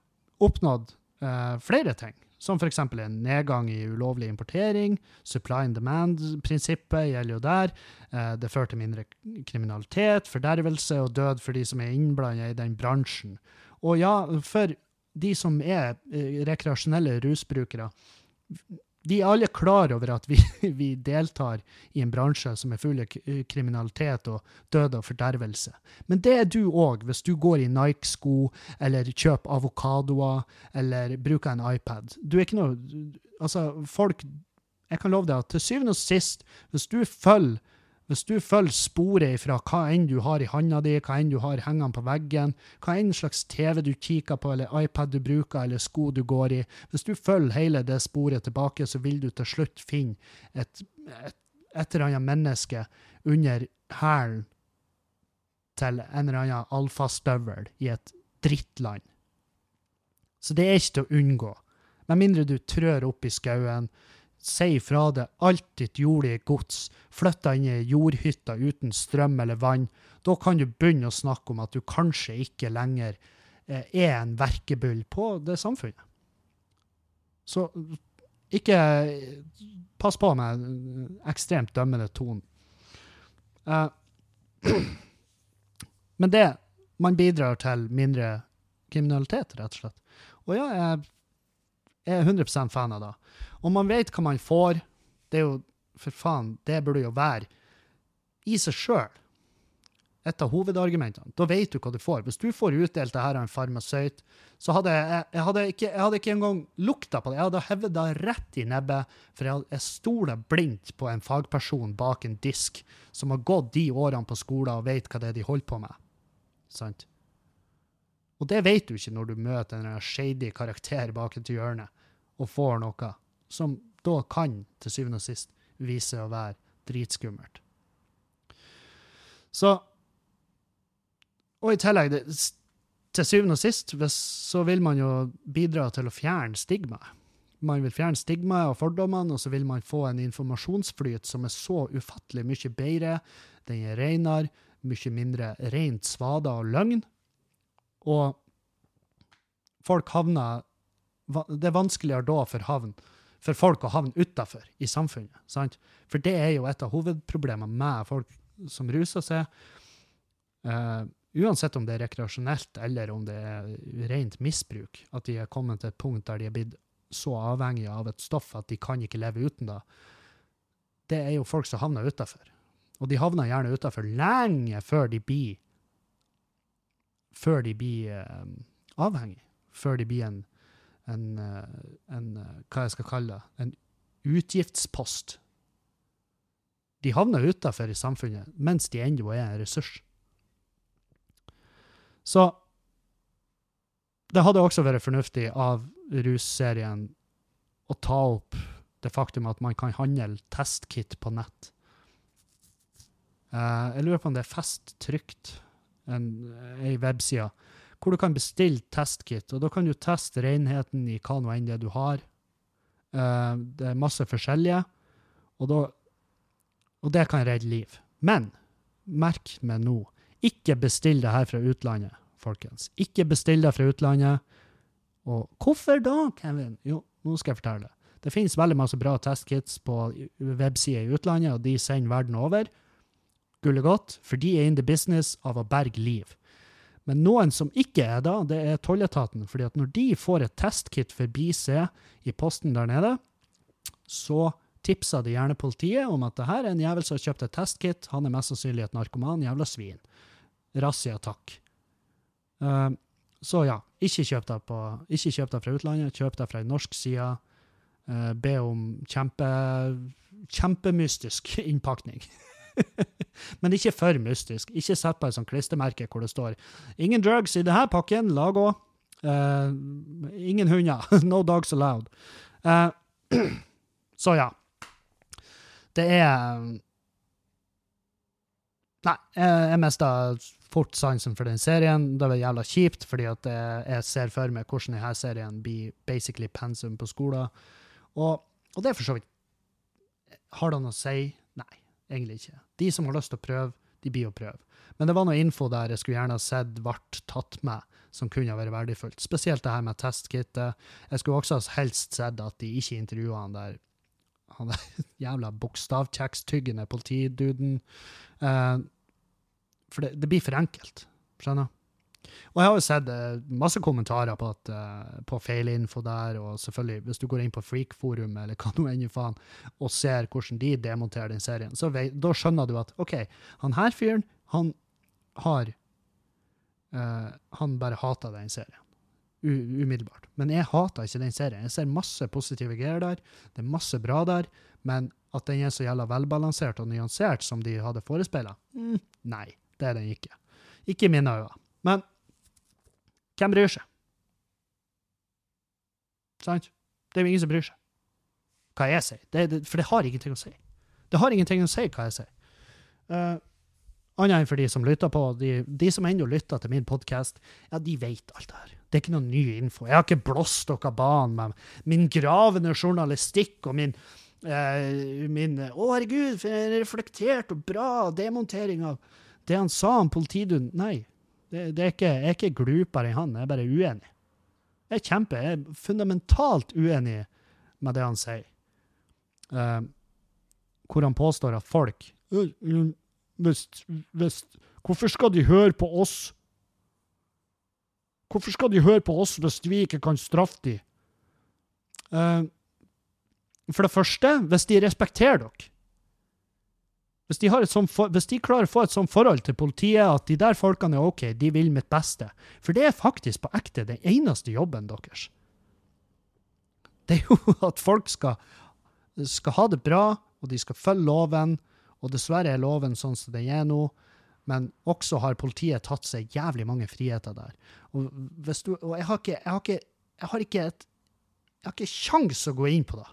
oppnådd eh, flere ting. Som f.eks. en nedgang i ulovlig importering. Supply and demand-prinsippet gjelder jo der. Eh, det fører til mindre kriminalitet, fordervelse og død for de som er innblanda i den bransjen. Og ja, for de som er eh, rekreasjonelle rusbrukere, de er alle klar over at vi, vi, deltar i en bransje som er full av kriminalitet og død og fordervelse. Men det er du òg, hvis du går i Nike-sko eller kjøper avokadoer eller bruker en iPad. Du er ikke noe Altså, folk Jeg kan love deg at til syvende og sist, hvis du følger hvis du følger sporet fra hva enn du har i handa di, hva enn du har hengende på veggen, hva enn slags TV du kikker på, eller iPad du bruker, eller sko du går i, hvis du følger hele det sporet tilbake, så vil du til slutt finne et, et, et eller annet menneske under hælen til en eller annen alfastøvel i et drittland. Så det er ikke til å unngå. Med mindre du trør opp i skauen, si fra det alt ditt jordige gods, flytta inn i jordhytta uten strøm eller vann, da kan du begynne å snakke om at du kanskje ikke lenger eh, er en verkebyll på det samfunnet. Så ikke Pass på med ekstremt dømmende tone. Uh, men det Man bidrar til mindre kriminalitet, rett og slett. Og ja, jeg, jeg er 100 fan av det. Og man vet hva man får. Det er jo For faen, det burde jo være i seg sjøl et av hovedargumentene. Da vet du hva du får. Hvis du får utdelt det her av en farmasøyt, så hadde jeg, jeg, hadde ikke, jeg hadde ikke engang lukta på det. Jeg hadde hevet det rett i nebbet, for jeg, jeg stoler blindt på en fagperson bak en disk som har gått de årene på skolen og vet hva det er de holder på med. Sant? Og det vet du ikke når du møter en shady karakter bak et hjørne og får noe som da kan til syvende og sist vise å være dritskummelt. Så Og i tillegg, det, til syvende og sist, hvis, så vil man jo bidra til å fjerne stigma. Man vil fjerne stigmaet og fordommene, og så vil man få en informasjonsflyt som er så ufattelig mye bedre. Den er renere, mye mindre rent svada og løgn. Og folk havner Det er vanskeligere da for havn for folk å havne utafor i samfunnet. Sant? For det er jo et av hovedproblemene med folk som ruser seg. Uh, uansett om det er rekreasjonelt eller om det er rent misbruk, at de er kommet til et punkt der de er blitt så avhengige av et stoff at de kan ikke leve uten det, det er jo folk som havner utafor. Og de havner gjerne utafor lenge før de blir før de blir eh, avhengige. før de blir en, en, eh, en eh, hva jeg skal kalle det, en utgiftspost. De havner utafor i samfunnet mens de ennå er en ressurs. Så det hadde også vært fornuftig av russerien å ta opp det faktum at man kan handle testkit på nett. Uh, jeg lurer på om det er fest trygt, ei webside, hvor du kan bestille testkit. og Da kan du teste renheten i hva nå enn det du har. Uh, det er masse forskjellige, og, da, og det kan redde liv. Men merk meg nå, ikke bestill det her fra utlandet, folkens. Ikke bestill det fra utlandet. Og hvorfor da, Kevin? Jo, nå skal jeg fortelle. Det finnes veldig masse bra testkits på websider i utlandet, og de sender verden over. Gullet godt, for de er in the business av å berge liv. Men noen som ikke er da, det er tolletaten. fordi at når de får et testkit forbi seg i posten der nede, så tipser de gjerne politiet om at det her er en jævel som har kjøpt et testkit, han er mest sannsynlig et narkoman, jævla svin. Razzia, takk. Uh, så ja, ikke kjøp det, på, ikke kjøp deg fra utlandet, kjøp det fra en norsk side. Uh, be om kjempe, kjempemystisk innpakning. Men ikke for mystisk. Ikke sett på et sånt klistremerke hvor det står 'Ingen drugs i denne pakken, la gå'. Uh, ingen hunder. no dogs allowed. Uh, så ja. Det er Nei, jeg, jeg mista fort sansen for den serien. Det var jævla kjipt, fordi at jeg ser for meg hvordan denne serien blir basically pensum på skolen. Og, og det er for så vidt Har det noe å si? Nei, egentlig ikke. De som har lyst til å prøve, de blir å prøve. Men det var noe info der jeg skulle gjerne ha sett ble tatt med, som kunne ha vært verdifullt. Spesielt det her med testkittet. Jeg skulle også helst sett at de ikke intervjua han der han der jævla bokstavkjekstyggende politiduden. Uh, for det, det, blir for enkelt. Skjønner? Og jeg har jo sett uh, masse kommentarer på, at, uh, på feilinfo der, og selvfølgelig, hvis du går inn på Freak-forum eller hva nå enn faen, og ser hvordan de demonterer den serien, så vei, da skjønner du at OK, han her fyren, han har uh, Han bare hater den serien. U umiddelbart. Men jeg hater ikke den serien. Jeg ser masse positive greier der, det er masse bra der, men at den er så jævla velbalansert og nyansert som de hadde forespeila, mm, nei, det er den ikke. Ikke i mine øyne. Men hvem bryr seg? Sant? Det er jo ingen som bryr seg hva jeg sier. Det, det, for det har ingenting å si. Det har ingenting å si hva jeg sier. Uh, Annet enn for de som lytter på. De, de som ennå lytter til min podkast, ja, de vet alt det her. Det er ikke noe ny info. Jeg har ikke blåst dere banen med min gravende journalistikk og min uh, min Å, herregud, reflektert og bra demontering av det han sa om politiduden. Nei, det, det er ikke, jeg er ikke glupere enn han, jeg er bare uenig. Jeg er kjempe, jeg er fundamentalt uenig med det han sier. Uh, hvor han påstår at folk hvis, hvis, Hvorfor skal de høre på oss? Hvorfor skal de høre på oss hvis vi ikke kan straffe dem? Uh, for det første, hvis de respekterer dere, hvis de, for, hvis de, klarer å få et sånt forhold til politiet at de der folkene er OK, de vil mitt beste For det er faktisk på ekte den eneste jobben deres. Det er jo at folk skal, skal ha det bra, og de skal følge loven. Og dessverre er loven sånn som den er nå. Men også har politiet tatt seg jævlig mange friheter der. Og, du, og jeg har ikke jeg har ikke, jeg har ikke, et, jeg har ikke sjans å gå inn på det.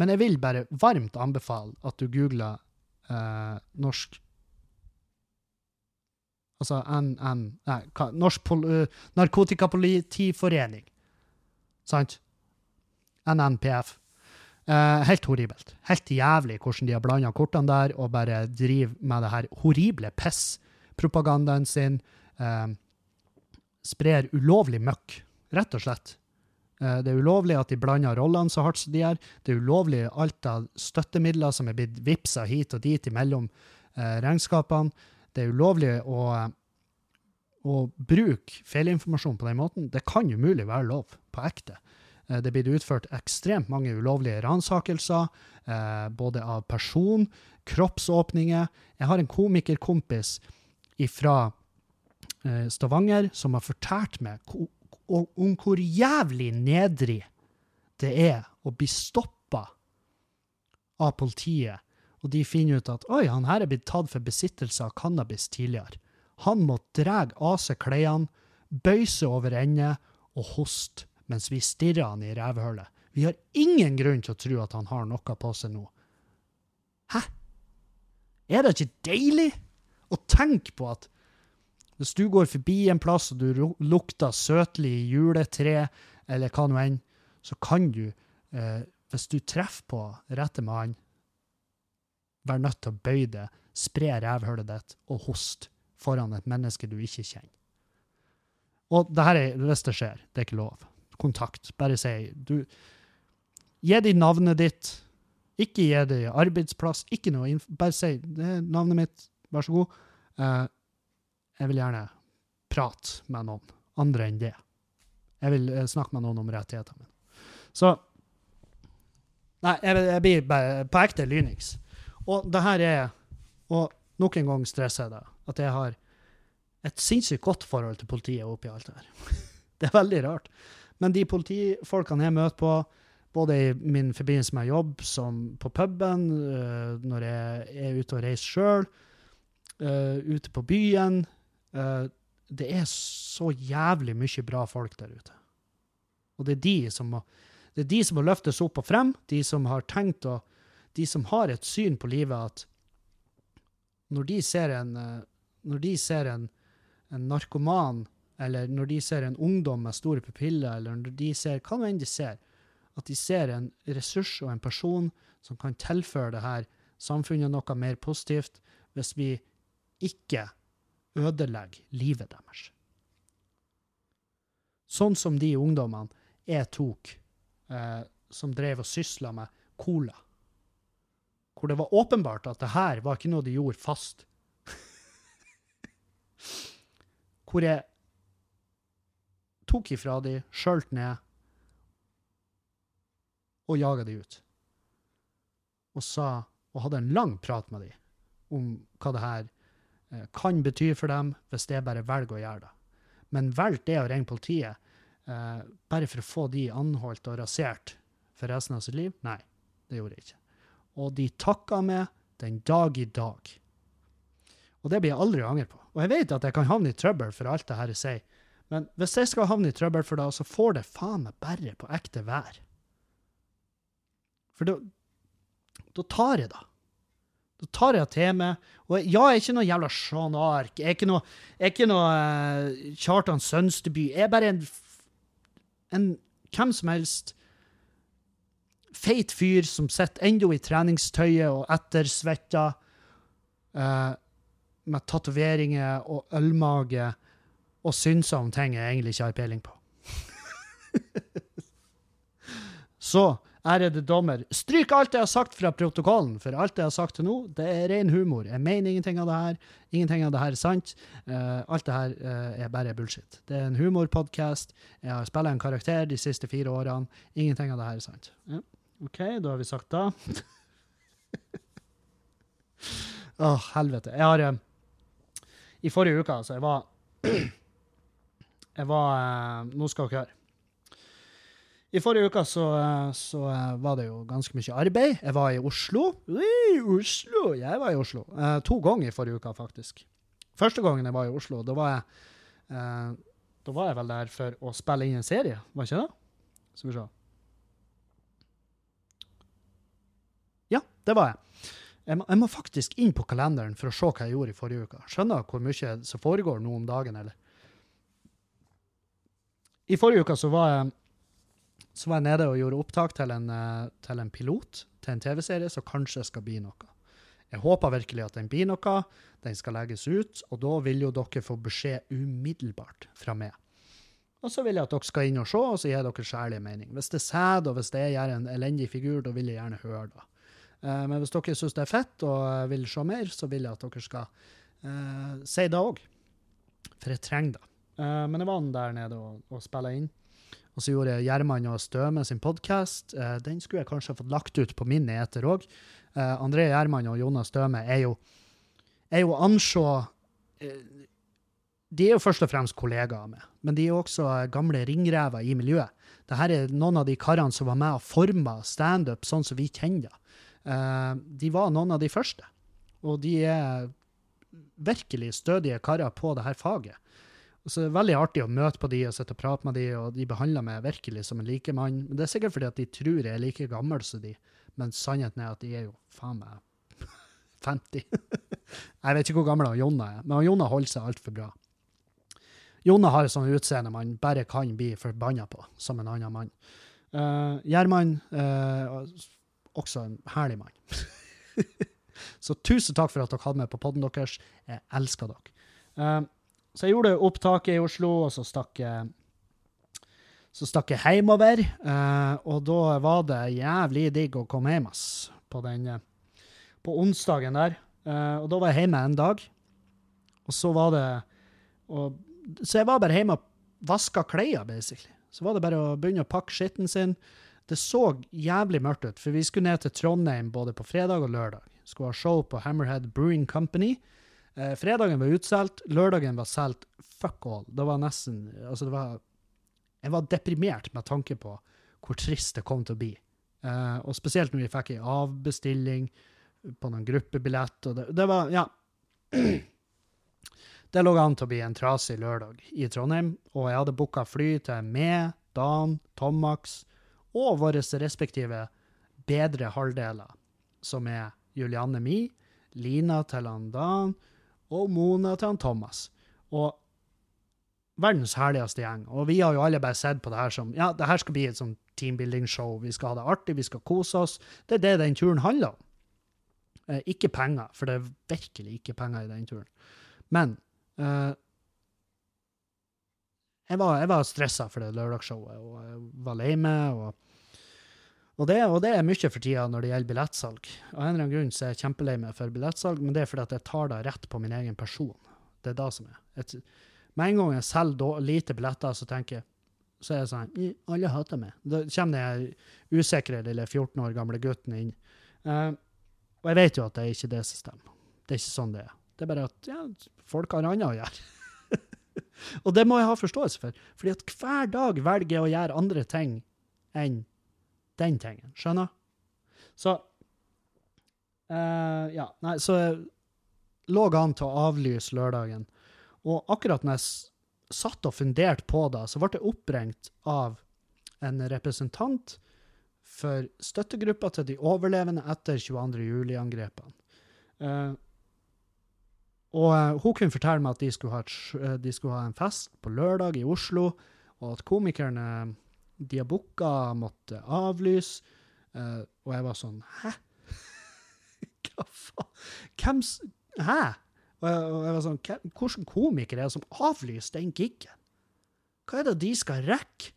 Men jeg vil bare varmt anbefale at du googler eh, norsk Altså NN Nei, hva, Norsk Pol uh, Narkotikapolitiforening. Sant? NNPF. Eh, helt horribelt. Helt jævlig hvordan de har blanda kortene der og bare driver med det her horrible piss-propagandaen sin. Eh, sprer ulovlig møkk, rett og slett. Eh, det er ulovlig at de blander rollene så hardt som de gjør. Det er ulovlig alt av støttemidler som er blitt vippsa hit og dit imellom eh, regnskapene. Det er ulovlig å, å bruke feilinformasjon på den måten. Det kan umulig være lov, på ekte. Eh, det blitt utført ekstremt mange ulovlige ransakelser, både av person, kroppsåpninger. Jeg har en komikerkompis fra Stavanger som har fortalt meg om hvor jævlig nedrig det er å bli stoppa av politiet, og de finner ut at oi, han her er blitt tatt for besittelse av cannabis tidligere. Han må dra av seg klærne, bøye seg over ende og hoste mens vi stirrer han i revhullet. Vi har ingen grunn til å tro at han har noe på seg nå. Hæ? Er det ikke deilig å tenke på at hvis du går forbi en plass og du lukter søtlig juletre, eller hva nå enn, så kan du, eh, hvis du treffer på rette mann, være nødt til å bøye det, spre revhullet ditt og hoste foran et menneske du ikke kjenner. Og det her er, hvis det skjer, det er ikke lov. Kontakt. Bare si du, Gi dem navnet ditt. Ikke gi dem arbeidsplass. Ikke noe Bare si det er navnet mitt, vær så god. Uh, jeg vil gjerne prate med noen andre enn det. Jeg vil uh, snakke med noen om rettighetene mine. Så Nei, jeg, jeg blir bare på ekte lynings. Og det her er Og nok en gang stresser jeg det. At jeg har et sinnssykt godt forhold til politiet oppi alt det her. det er veldig rart. Men de politifolkene jeg møter på, både i min forbindelse med jobb, som på puben, uh, når jeg er ute og reiser sjøl, uh, ute på byen Det er så jævlig mye bra folk der ute. Og det er de som må, det er de som må løftes opp og frem, de som har tenkt å De som har et syn på livet at når de ser en, når de ser en, en narkoman, eller når de ser en ungdom med store pupiller, eller når de ser hva nå enn de ser, at de ser en ressurs og en person som kan tilføre det her samfunnet noe mer positivt, hvis vi ikke ødelegger livet deres. Sånn som de ungdommene jeg tok, eh, som drev og sysla med cola. Hvor det var åpenbart at det her var ikke noe de gjorde fast. Hvor jeg tok ifra de, skjølte ned og jaga de ut. Og sa, og hadde en lang prat med de om hva det her kan bety for dem hvis jeg bare velger å gjøre det. Men velg det å ringe politiet eh, bare for å få de anholdt og rasert for resten av sitt liv? Nei, det gjorde jeg ikke. Og de takka meg den dag i dag. Og det blir jeg aldri angre på. Og jeg vet at jeg kan havne i trøbbel for alt det her jeg sier, men hvis jeg skal havne i trøbbel for det, så får det faen meg bare på ekte vær. For da tar jeg det. Da tar jeg til meg. Og ja, jeg er ikke noe jævla Jean Arc. Jeg er ikke noe, er ikke noe uh, Kjartan Sønsteby. Jeg er bare en, en hvem som helst feit fyr som sitter ennå i treningstøyet og ettersvetta, uh, med tatoveringer og ølmage og synser om ting jeg egentlig ikke har peiling på. Så, ærede dommer, stryk alt jeg har sagt fra protokollen, for alt jeg har sagt til nå, det er ren humor. Jeg mener ingenting av det her. Ingenting av det her er sant. Uh, alt det her uh, er bare bullshit. Det er en humorpodkast. Jeg har spilt en karakter de siste fire årene. Ingenting av det her er sant. Ja. OK, da har vi sagt det. Å, oh, helvete. Jeg har uh, I forrige uke, altså, jeg var Jeg var Nå skal dere høre. I forrige uke så, så, var det jo ganske mye arbeid. Jeg var i Oslo. Ui, Oslo! Jeg var i Oslo. Eh, to ganger i forrige uke, faktisk. Første gangen jeg var i Oslo, da var jeg, eh, da var jeg vel der for å spille inn en serie, var ikke det? Skal vi se. Ja, det var jeg. Jeg må, jeg må, faktisk inn på kalenderen for å se hva jeg gjorde i forrige uke. Skjønner hvor mye som foregår nå om dagen, eller? I forrige uke så var jeg så var jeg nede og gjorde opptak til en, eh, til en pilot til en TV-serie som kanskje skal bli noe. Jeg håper virkelig at den blir noe. Den skal legges ut, og da vil jo dere få beskjed umiddelbart fra meg. Og så vil jeg at dere skal inn og se, og så gir dere ærlig mening. Hvis det er sæd, og hvis det gjør en elendig figur, da vil jeg gjerne høre det. Uh, men hvis dere syns det er fett og vil se mer, så vil jeg at dere skal uh, si det òg. For jeg trenger det. Uh, men jeg var der nede og, og spilla inn. Og så gjorde Gjerman og Støme sin podkast. Eh, den skulle jeg kanskje fått lagt ut på min eter òg. Eh, André Gjerman og Jonas Støme er jo, er jo anså uh, de er jo først og fremst kollegaer med, men de er jo også eh, gamle ringrever i miljøet. Dette er noen av de karene som var med og forma standup sånn som vi kjenner det. Eh, de var noen av de første, og de er virkelig stødige karer på det her faget. Og det er veldig artig å møte på de og sitte og prate med de, og de behandler meg virkelig som en likemann. Men det er sikkert fordi at de tror jeg er like gammel som de, men sannheten er at de er jo faen meg 50. jeg vet ikke hvor gammel Jonna er, men Jonna holder seg altfor bra. Jonna har et sånt utseende man bare kan bli forbanna på, som en annen mann. Uh, Gjerman, uh, også en herlig mann. så tusen takk for at dere hadde med på poden deres. Jeg elsker dere. Uh, så jeg gjorde opptaket i Oslo, og så stakk jeg så stakk jeg hjemover, uh, og da var det jævlig digg å komme hjem ass, på den på onsdagen der. Uh, og da var jeg hjemme en dag. Og så var det og, Så jeg var bare hjemme og vaska klær, basically. Så var det bare å begynne å pakke skitten sin. Det så jævlig mørkt ut, for vi skulle ned til Trondheim både på fredag og lørdag. Skulle ha show på Hammerhead Brewing Company. Eh, fredagen var utsolgt, lørdagen var solgt fuck all. Det var nesten Altså, det var Jeg var deprimert med tanke på hvor trist det kom til å bli. Eh, og spesielt når vi fikk ei avbestilling på noen gruppebillett, og det, det var Ja. Det lå an til å bli en trasig lørdag i Trondheim, og jeg hadde booka fly til meg, Dan, Tomax og våre respektive bedre halvdeler, som er Julianne Mi, Lina til han Dan og Mona til han Thomas. Og verdens herligste gjeng. Og vi har jo alle bare sett på det her som ja, det her skal bli et sånn teambuilding-show. Vi skal ha det artig, vi skal kose oss. Det er det den turen handler om. Eh, ikke penger, for det er virkelig ikke penger i den turen. Men eh, jeg var, jeg var stressa for det lørdagsshowet, og jeg var lei meg. Og, og, det, og, det, er mye for tida når det gjelder billettsalg. Av en eller annen grunn så er jeg kjempelei meg for billettsalg, men det er fordi at jeg tar det rett på min egen person. Det er det som er. Et, med en gang jeg selger lite billetter, så tenker jeg så er det sånn Alle hater meg. Da kommer den usikre lille 14 år gamle gutten inn. Uh, og jeg vet jo at det er ikke det som stemmer. Det er ikke sånn det er. Det er bare at ja, folk har annet å gjøre. og det må jeg ha forståelse for, fordi at hver dag velger jeg å gjøre andre ting enn den tingen. Skjønner? Så uh, Ja, nei, så lå an til å avlyse lørdagen. Og akkurat når jeg satt og funderte på det, så ble jeg oppringt av en representant for støttegruppa til de overlevende etter 22. juli-angrepene. Uh, og uh, hun kunne fortelle meg at de skulle, et, uh, de skulle, ha en fest på lørdag i Oslo, og at komikerne de har booka, måtte avlyse. Uh, og jeg var sånn Hæ? Hva faen? Hvem Hæ? Og jeg, og jeg var sånn Hvilken komiker er det som avlyser den gigen? Hva er det de skal rekke?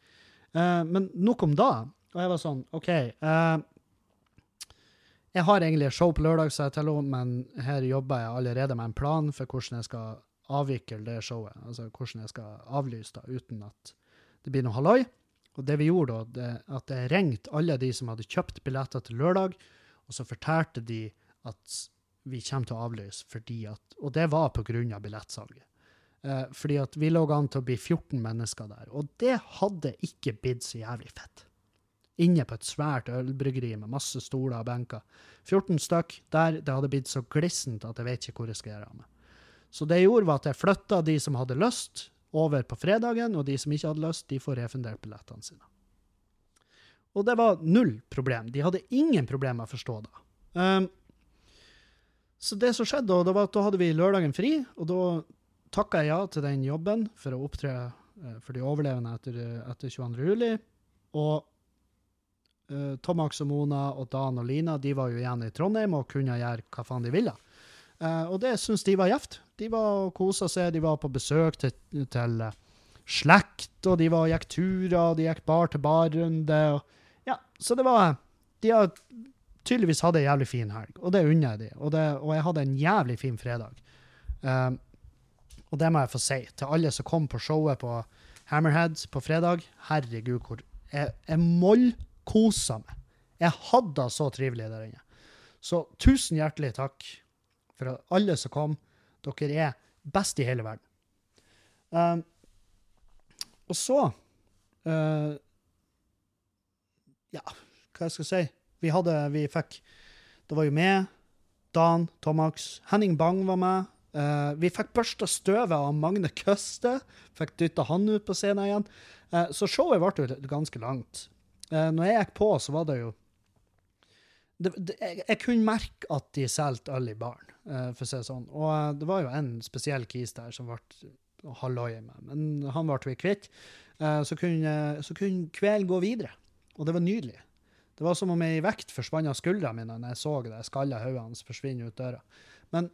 men nok om da. Og jeg var sånn OK. Uh, jeg har egentlig et show på lørdag, sa jeg til henne, men her jobber jeg allerede med en plan for hvordan jeg skal avvikle det showet. Altså hvordan jeg skal avlyse det uten at det blir noe halloi. Og det vi gjorde da, det, at jeg ringte alle de som hadde kjøpt billetter til lørdag, og så fortalte de at vi kommer til å avlyse fordi at Og det var av billettsalget. Eh, fordi at vi lå an til å bli 14 mennesker der. Og det hadde ikke blitt så jævlig fett inne på et svært ølbryggeri med masse stoler og benker. 14 stykk der. Det hadde blitt så glissent at jeg vet ikke hvor jeg skal gjøre av meg. Så det jeg gjorde, var at jeg flytta de som hadde lyst, over på fredagen, og de som ikke hadde lyst, de får refundert billettene sine. Og det var null problem. De hadde ingen problemer med å forstå det. Um, så det som skjedde, da, var at da hadde vi lørdagen fri, og da takka jeg ja til den jobben for å opptre uh, for de overlevende etter, etter 22. juli. Og Uh, Tomax og Mona og Dan og Lina de var jo igjen i Trondheim og kunne gjøre hva faen de ville. Uh, og det syns de var gjevt. De var og kosa seg, de var på besøk til, til uh, slekt, og de var gikk turer, de gikk bar til bar-runde. Ja, så det var De har tydeligvis hatt ei jævlig fin helg, og det unner jeg de. Og, og jeg hadde en jævlig fin fredag. Uh, og det må jeg få si til alle som kom på showet på Hammerhead på fredag. Herregud, hvor jeg, jeg mollkosa meg. Jeg hadde det så trivelig der inne. Så tusen hjertelig takk for alle som kom. Dere er best i hele verden. Um, og så uh, Ja, hva jeg skal si? Vi hadde Vi fikk Det var jo med Dan, Tomax, Henning Bang var med. Uh, vi fikk børsta støvet av Magne Køste. Fikk dytta han ut på scenen igjen. Uh, så showet ble jo ganske langt. Uh, når jeg gikk på, så var det jo det, det, jeg, jeg, kunne merke at de solgte øl i baren, for å si det sånn. Og det var jo en spesiell kis der som ble halloi med, men han ble vi kvitt. Så kunne, kunne kvelden gå videre. Og det var nydelig. Det var som om ei vekt forsvant av skuldrene mine når jeg så det skalla hodet hans forsvinne ut døra. Men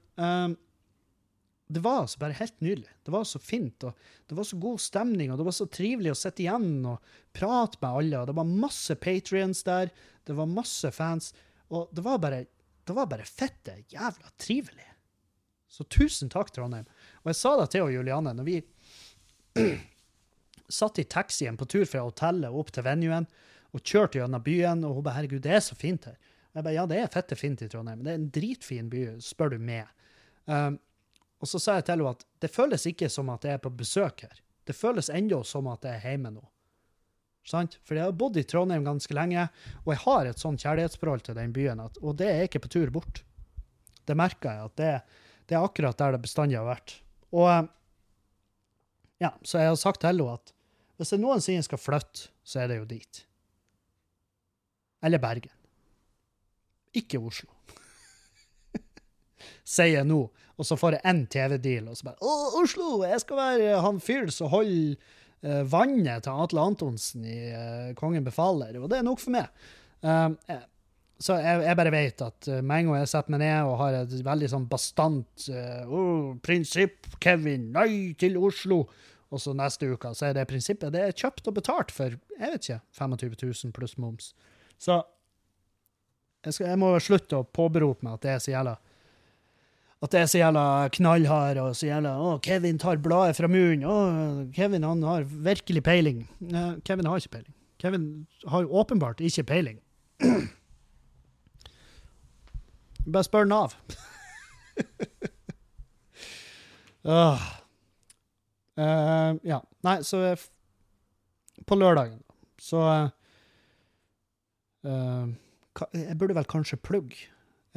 det var altså bare helt nydelig. Det var så fint, og det var så god stemning, og det var så trivelig å sitte igjen og prate med alle. og Det var masse patrions der, det var masse fans, og det var bare, det var bare fette jævla trivelig. Så tusen takk, Trondheim. Og jeg sa det til Juliane når vi satt i taxien på tur fra hotellet opp til venuen og kjørte gjennom byen, og hun bare 'herregud, det er så fint her'. Jeg bare, Ja, det er fette fint i Trondheim, det er en dritfin by, spør du meg. Um, og så sa jeg til henne at det føles ikke som at jeg er på besøk her. Det føles ennå som at jeg er hjemme nå. Sant? For jeg har bodd i Trondheim ganske lenge, og jeg har et sånn kjærlighetsforhold til den byen, at, og det er ikke på tur bort. Det merker jeg, at det, det er akkurat der det bestandig har vært. Og ja, så jeg har sagt til henne at hvis jeg noensinne skal flytte, så er det jo dit. Eller Bergen. Ikke Oslo. Sier jeg nå, og så får jeg én TV-deal, og så bare 'Å, Oslo! Jeg skal være han fyren som holder vannet til Atle Antonsen i uh, Kongen befaler', og det er nok for meg. Uh, så jeg, jeg, bare vet at med en gang jeg setter meg ned og har et veldig sånn bastant oh, prinsipp, Kevin, nei til Oslo, og så neste uke så er det prinsippet det er kjøpt og betalt for jeg vet ikke, 25 000 pluss moms. Så jeg, skal, jeg må slutte å påberope meg at det er så jævla at det er så jævla knallhard og så jævla Å, Kevin tar bladet fra munnen. Å, Kevin han har virkelig peiling. Nei, Kevin har ikke peiling. Kevin har åpenbart ikke peiling. Bare spør Nav. uh, uh, ja. Nei, så På lørdagen, så Jeg burde vel kanskje plugge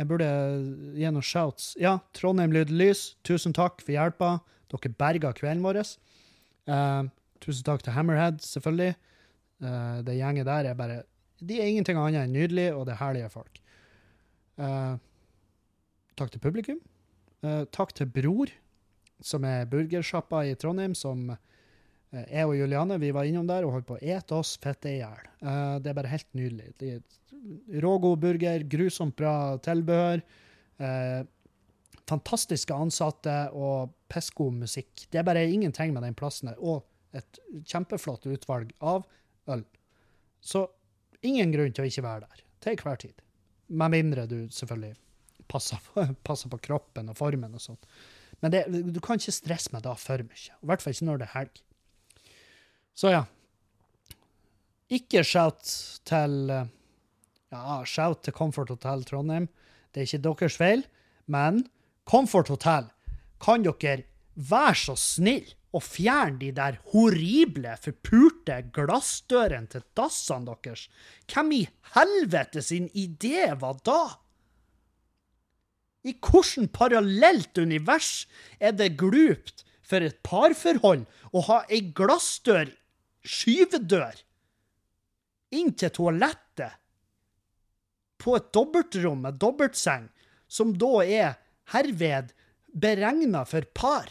jeg burde gi noen shouts. Ja, Trondheim Lyd Lys, tusen takk for hjelpa. Dere berga kvelden vår. Uh, tusen takk til Hammerhead, selvfølgelig. Uh, det gjenget der er bare De er ingenting annet enn nydelige, og det er herlige folk. Uh, takk til publikum. takk til Bror, som er burgersjappa i Trondheim, som jeg og Juliane vi var innom der og holdt på å ete oss fette i hjel. det er bare helt nydelig. Rågod burger, grusomt bra tilbehør. Eh, fantastiske ansatte og pissgod musikk. Det er bare ingenting med den plassen der. Og et kjempeflott utvalg av øl. Så ingen grunn til å ikke være der til hver tid. Med mindre du selvfølgelig passer passer på kroppen og formen og sånn. Men det, du kan ikke stresse med det for mye. I hvert fall ikke når det er helg. Så ja. Ikke shout til uh, ja, shout til Comfort Hotel Trondheim. Det er ikke deres feil, men Comfort Hotel, kan dere være så snill å fjerne de der horrible, forpurte glassdørene til dassene deres? Hvem i helvete sin idé var da? I hvilket parallelt univers er det glupt for et parforhold å ha ei glassdør, skyvedør, inn til toalettet på et dobbeltrom med dobbeltseng, som da er herved beregna for par.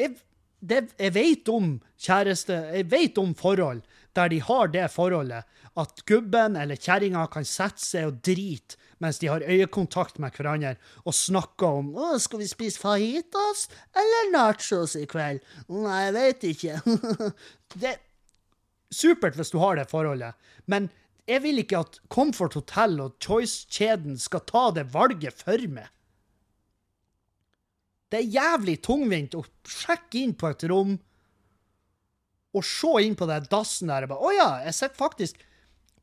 Jeg, jeg vet om kjæreste, jeg vet om forhold der de har det forholdet at gubben eller kjerringa kan sette seg og drite mens de har øyekontakt med hverandre og snakker om å, 'Skal vi spise fajitas eller nachos i kveld?' 'Nei, jeg vet ikke.' det er supert hvis du har det forholdet, men jeg vil ikke at Comfort Hotel og Choice-kjeden skal ta det valget for meg. Det er jævlig tungvint å sjekke inn på et rom og se inn på den dassen der og bare Å ja, jeg sitter faktisk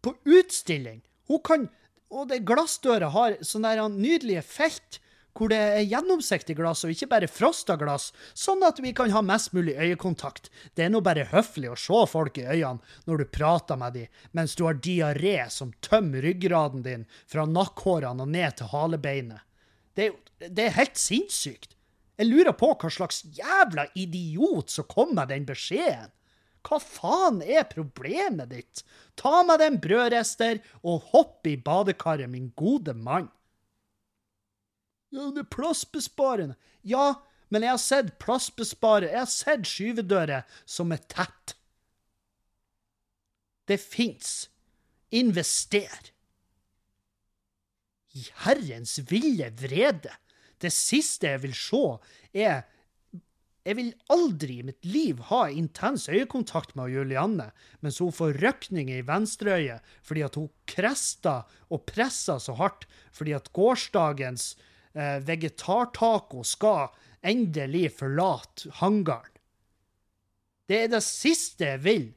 på utstilling. Hun kan Og det glassdøra har sånne der nydelige felt hvor det er gjennomsiktig glass og ikke bare frosta glass, sånn at vi kan ha mest mulig øyekontakt. Det er nå bare høflig å se folk i øynene når du prater med dem, mens du har diaré som tømmer ryggraden din fra nakkhårene og ned til halebeinet. Det det er helt sinnssykt. Jeg lurer på hva slags jævla idiot som kom med den beskjeden. Hva faen er problemet ditt? Ta med deg en brødrester og hopp i badekaret, min gode mann. Ja, det er plassbesparende. Ja, men jeg har sett plassbesparende. Jeg har sett skyvedører som er tett. Det fins. Invester. I herrens ville vrede. Det siste jeg vil se, er Jeg vil aldri i mitt liv ha intens øyekontakt med Julianne mens hun får røkninger i venstreøyet fordi at hun krester og presser så hardt fordi at gårsdagens eh, vegetartaco skal endelig forlate hangaren. Det er det siste jeg vil.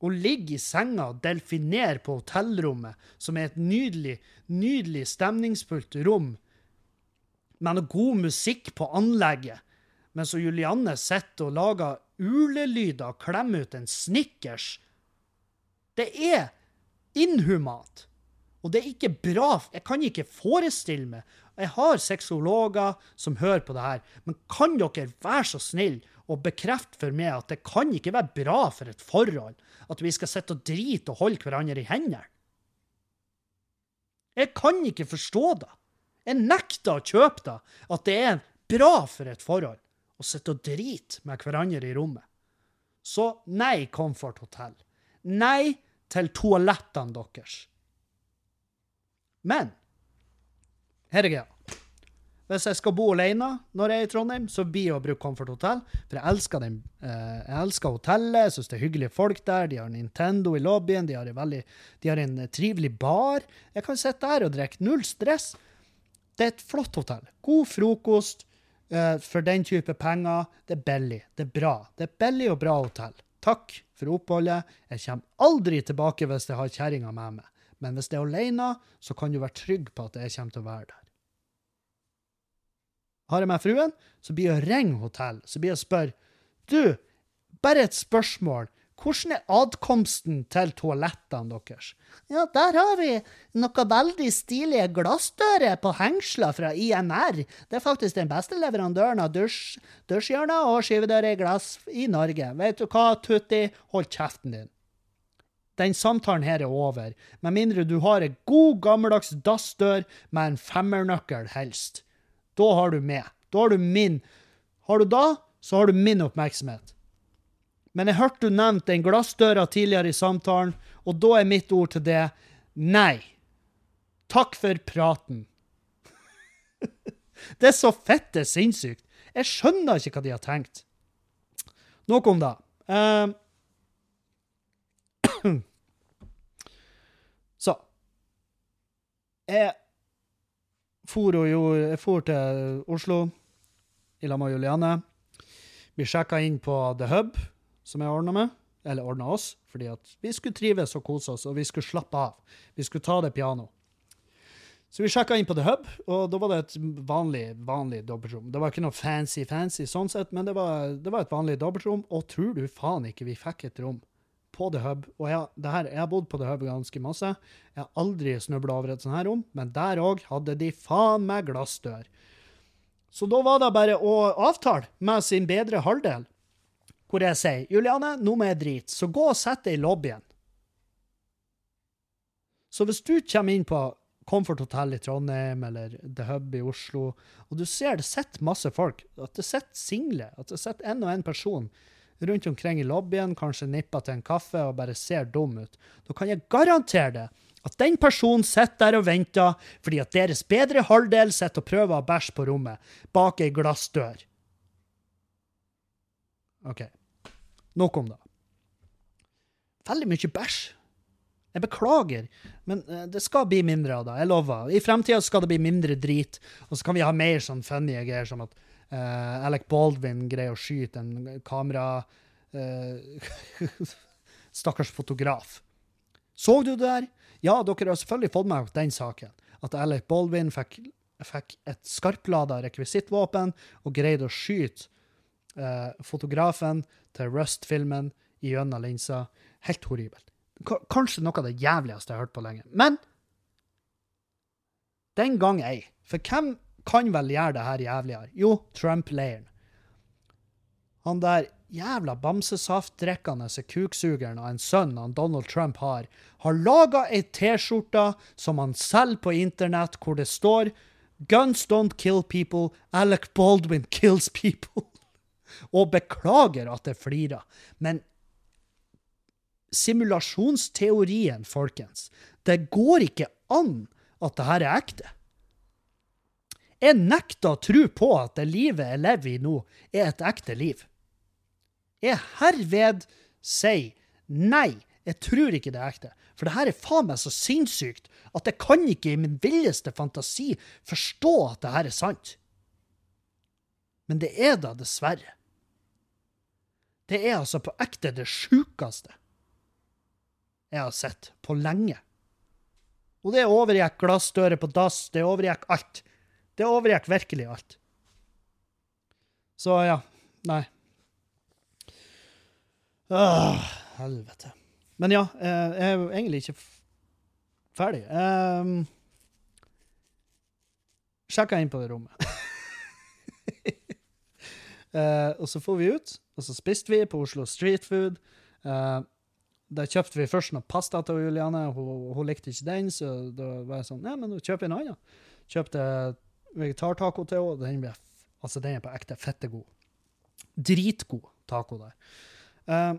Å ligge i senga og delfinere på hotellrommet, som er et nydelig, nydelig stemningsfullt rom, med noe god musikk på anlegget, mens Julianne sitter og lager ulelyder og klemmer ut en Snickers. Det er inhumant. Og det er ikke bra. Jeg kan ikke forestille meg Jeg har sexologer som hører på det her, men kan dere være så snill og bekrefte for meg at det kan ikke være bra for et forhold at vi skal sitte og drite og holde hverandre i hendene? Jeg kan ikke forstå det. Jeg nekter å kjøpe det, at det er bra for et forhold å sitte og driter med hverandre i rommet. Så nei, Comfort Hotel. Nei til toalettene deres. Men her er greia. Hvis jeg skal bo alene når jeg er i Trondheim, så blir jeg å bruke Comfort Hotel. For jeg elsker, den, eh, jeg elsker hotellet, jeg syns det er hyggelige folk der. De har Nintendo i lobbyen, de har, veldig, de har en trivelig bar. Jeg kan sitte der og drikke. Null stress. Det er et flott hotell. God frokost for den type penger. Det er billig. Det er bra. Det er billig og bra hotell. Takk for oppholdet. Jeg kommer aldri tilbake hvis jeg har kjerringa med meg. Men hvis det er alene, så kan du være trygg på at jeg kommer til å være der. Har jeg med fruen, så blir jeg å ringe hotell. Så blir jeg å spørre Du, bare et spørsmål. Hvordan er adkomsten til toalettene deres? Ja, der har vi noe veldig stilige glassdører på hengsler fra INR. Det er faktisk den beste leverandøren av dusj, dusjhjørner og skyvedører i glass i Norge. Vet du hva, Tutti? Hold kjeften din den samtalen her er over, med mindre du har en god, gammeldags dassdør med en femmernøkkel, helst. Da har du med. Da har du min. Har du da, så har du min oppmerksomhet. Men jeg hørte du nevnte den glassdøra tidligere i samtalen, og da er mitt ord til det nei. Takk for praten. det er så fette sinnssykt. Jeg skjønner ikke hva de har tenkt. Nok om det. Uh, så Jeg for, jo, jeg for til Oslo i lag med Juliane. Vi sjekka inn på The Hub, som jeg ordna med. Eller ordna oss, fordi at vi skulle trives og kose oss, og vi skulle slappe av. Vi skulle ta det piano. Så vi sjekka inn på The Hub, og da var det et vanlig vanlig dobbeltrom. Det var ikke noe fancy, fancy sånn sett, men det var, det var et vanlig dobbeltrom, og tror du faen ikke vi fikk et rom på The Hub. Og jeg, her, jeg, har bodd på The Hub ganske masse. Jeg har aldri snubla over et sånt her rom, men der òg hadde de faen meg glassdør. Så da var det bare å avtale med sin bedre halvdel, hvor jeg sier Juliane, nå må jeg drite, så gå og sett deg i lobbyen. Så hvis du kommer inn på Comfort Hotel i Trondheim eller The Hub i Oslo, og du ser det sitter masse folk, at det sitter single, at det sitter en og en person rundt omkring i lobbyen, kanskje nipper til en kaffe og bare ser dum ut, da kan jeg garantere det at den personen sitter der og venter fordi at deres bedre halvdel sitter og prøver å bæsje på rommet, bak ei glassdør. OK. Nok om det. Veldig mye bæsj. Jeg beklager, men eh, det skal bli mindre av det. Jeg lover. I fremtida skal det bli mindre drit, og så kan vi ha mer sånn funny greier som at Uh, Alec Baldwin greier å skyte en kamera uh, Stakkars fotograf. Så du det der? Ja, dere har selvfølgelig fått med den saken. At Alec Baldwin fikk fikk et skarplada rekvisittvåpen og greide å skyte eh, fotografen til Rust-filmen gjennom linsa. Helt horribelt. Kanskje noe av det jævligste jeg har hørt på lenge. Men den gang ei. For hvem kan vel gjøre det her jævligere? Jo, Trump-leiren. Han der jævla bamsesaftdrikkende kuksugeren av en sønn han Donald Trump har, har laga ei T-skjorte som han selger på internett, hvor det står 'Guns don't kill people. Alec Baldwin kills people'. Og beklager at jeg flirer, men simulasjonsteorien, folkens, det går ikke an at det her er ekte. Jeg nekter å tro på at det livet jeg lever i nå, er et ekte liv. Jeg herved sier nei, jeg tror ikke det er ekte. For det her er faen meg så sinnssykt at jeg kan ikke i min villeste fantasi forstå at det her er sant. Men det er da dessverre. Det er altså på ekte det sjukeste jeg har sett på lenge. Og det overgikk glassdører på dass, det overgikk alt. Det overgikk virkelig alt. Så ja, nei. Åh, helvete. Men ja, eh, jeg er jo egentlig ikke ferdig. Um, Sjekka inn på det rommet. uh, og så får vi ut, og så spiste vi på Oslo Street Food. Uh, da kjøpte vi først noe pasta til Juliane. Hun, hun, likte ikke den, så da var jeg sånn Ja, men nå kjøper jeg en annen. Kjøpte vegetartaco til henne. Den, altså, den er på ekte fettegod. Dritgod taco der. Uh,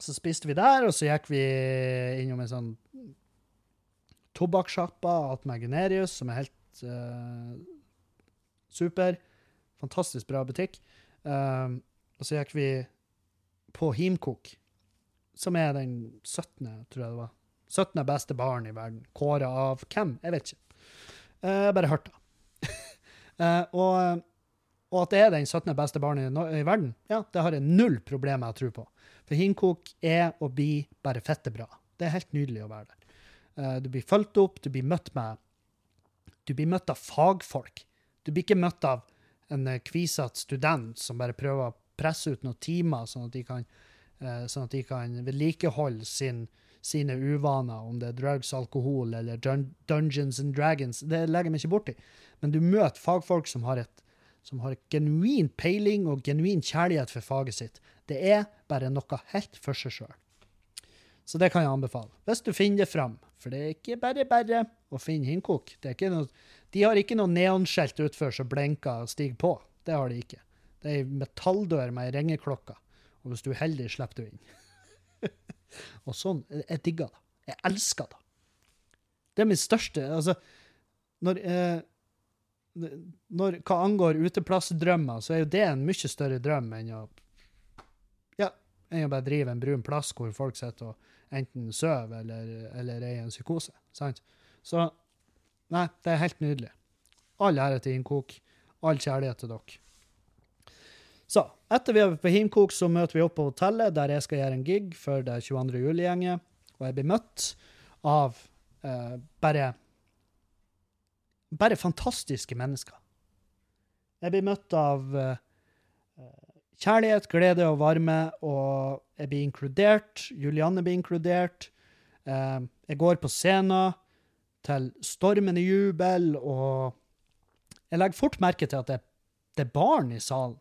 så spiste vi der, og så gikk vi innom en sånn tobakkssjappa attmed Generius, som er helt uh, super. Fantastisk bra butikk. Uh, og så gikk vi på Himkok som er den 17., tror jeg det var. 17. beste baren i verden. Kåra av hvem? Jeg vet ikke. Jeg jeg bare hørte det. uh, og, og, at det er den 17. beste baren i, i, verden, ja, det har jeg null problemer med å tro på. For Himkok er og blir bare fette bra. Det er helt nydelig å være der. Uh, du blir fulgt opp, du blir møtt med Du blir møtt av fagfolk. Du blir ikke møtt av en kvisete student som bare prøver å presse ut noen timer, sånn at de kan Eh, sånn at de kan vedlikeholde sin, sine uvaner, om det er drugs, alkohol eller dun Dungeons and Dragons. Det legger vi ikke borti. Men du møter fagfolk som har et som har genuin peiling og genuin kjærlighet for faget sitt. Det er bare noe helt for seg sjøl. Så det kan jeg anbefale. Hvis du finner det fram. For det er ikke bare bare å finne Hinkok. De har ikke noe neonskjelt utfor som blinker og stiger på. Det har de ikke. Det er ei metalldør med ei ringeklokke. Og hvis du er heldig, slipper du inn. og sånn. Jeg digger det. Jeg elsker det. Det er min største Altså, når, eh, når Hva angår uteplassdrømmer, så er jo det en mye større drøm enn å Ja, enn å bare drive en brun plass hvor folk sitter og enten sover eller, eller er i en psykose. Sant? Så Nei, det er helt nydelig. All ære til Innkok. All kjærlighet til dere. Så etter vi er på Himkok, så møter vi opp på hotellet, der jeg skal gjøre en gig for det 22. juli-gjenget. Og jeg blir møtt av uh, bare bare fantastiske mennesker. Jeg blir møtt av uh, kjærlighet, glede og varme, og jeg blir inkludert. Julianne blir inkludert. Uh, jeg går på scenen til stormende jubel, og jeg legger fort merke til at det, det er barn i salen.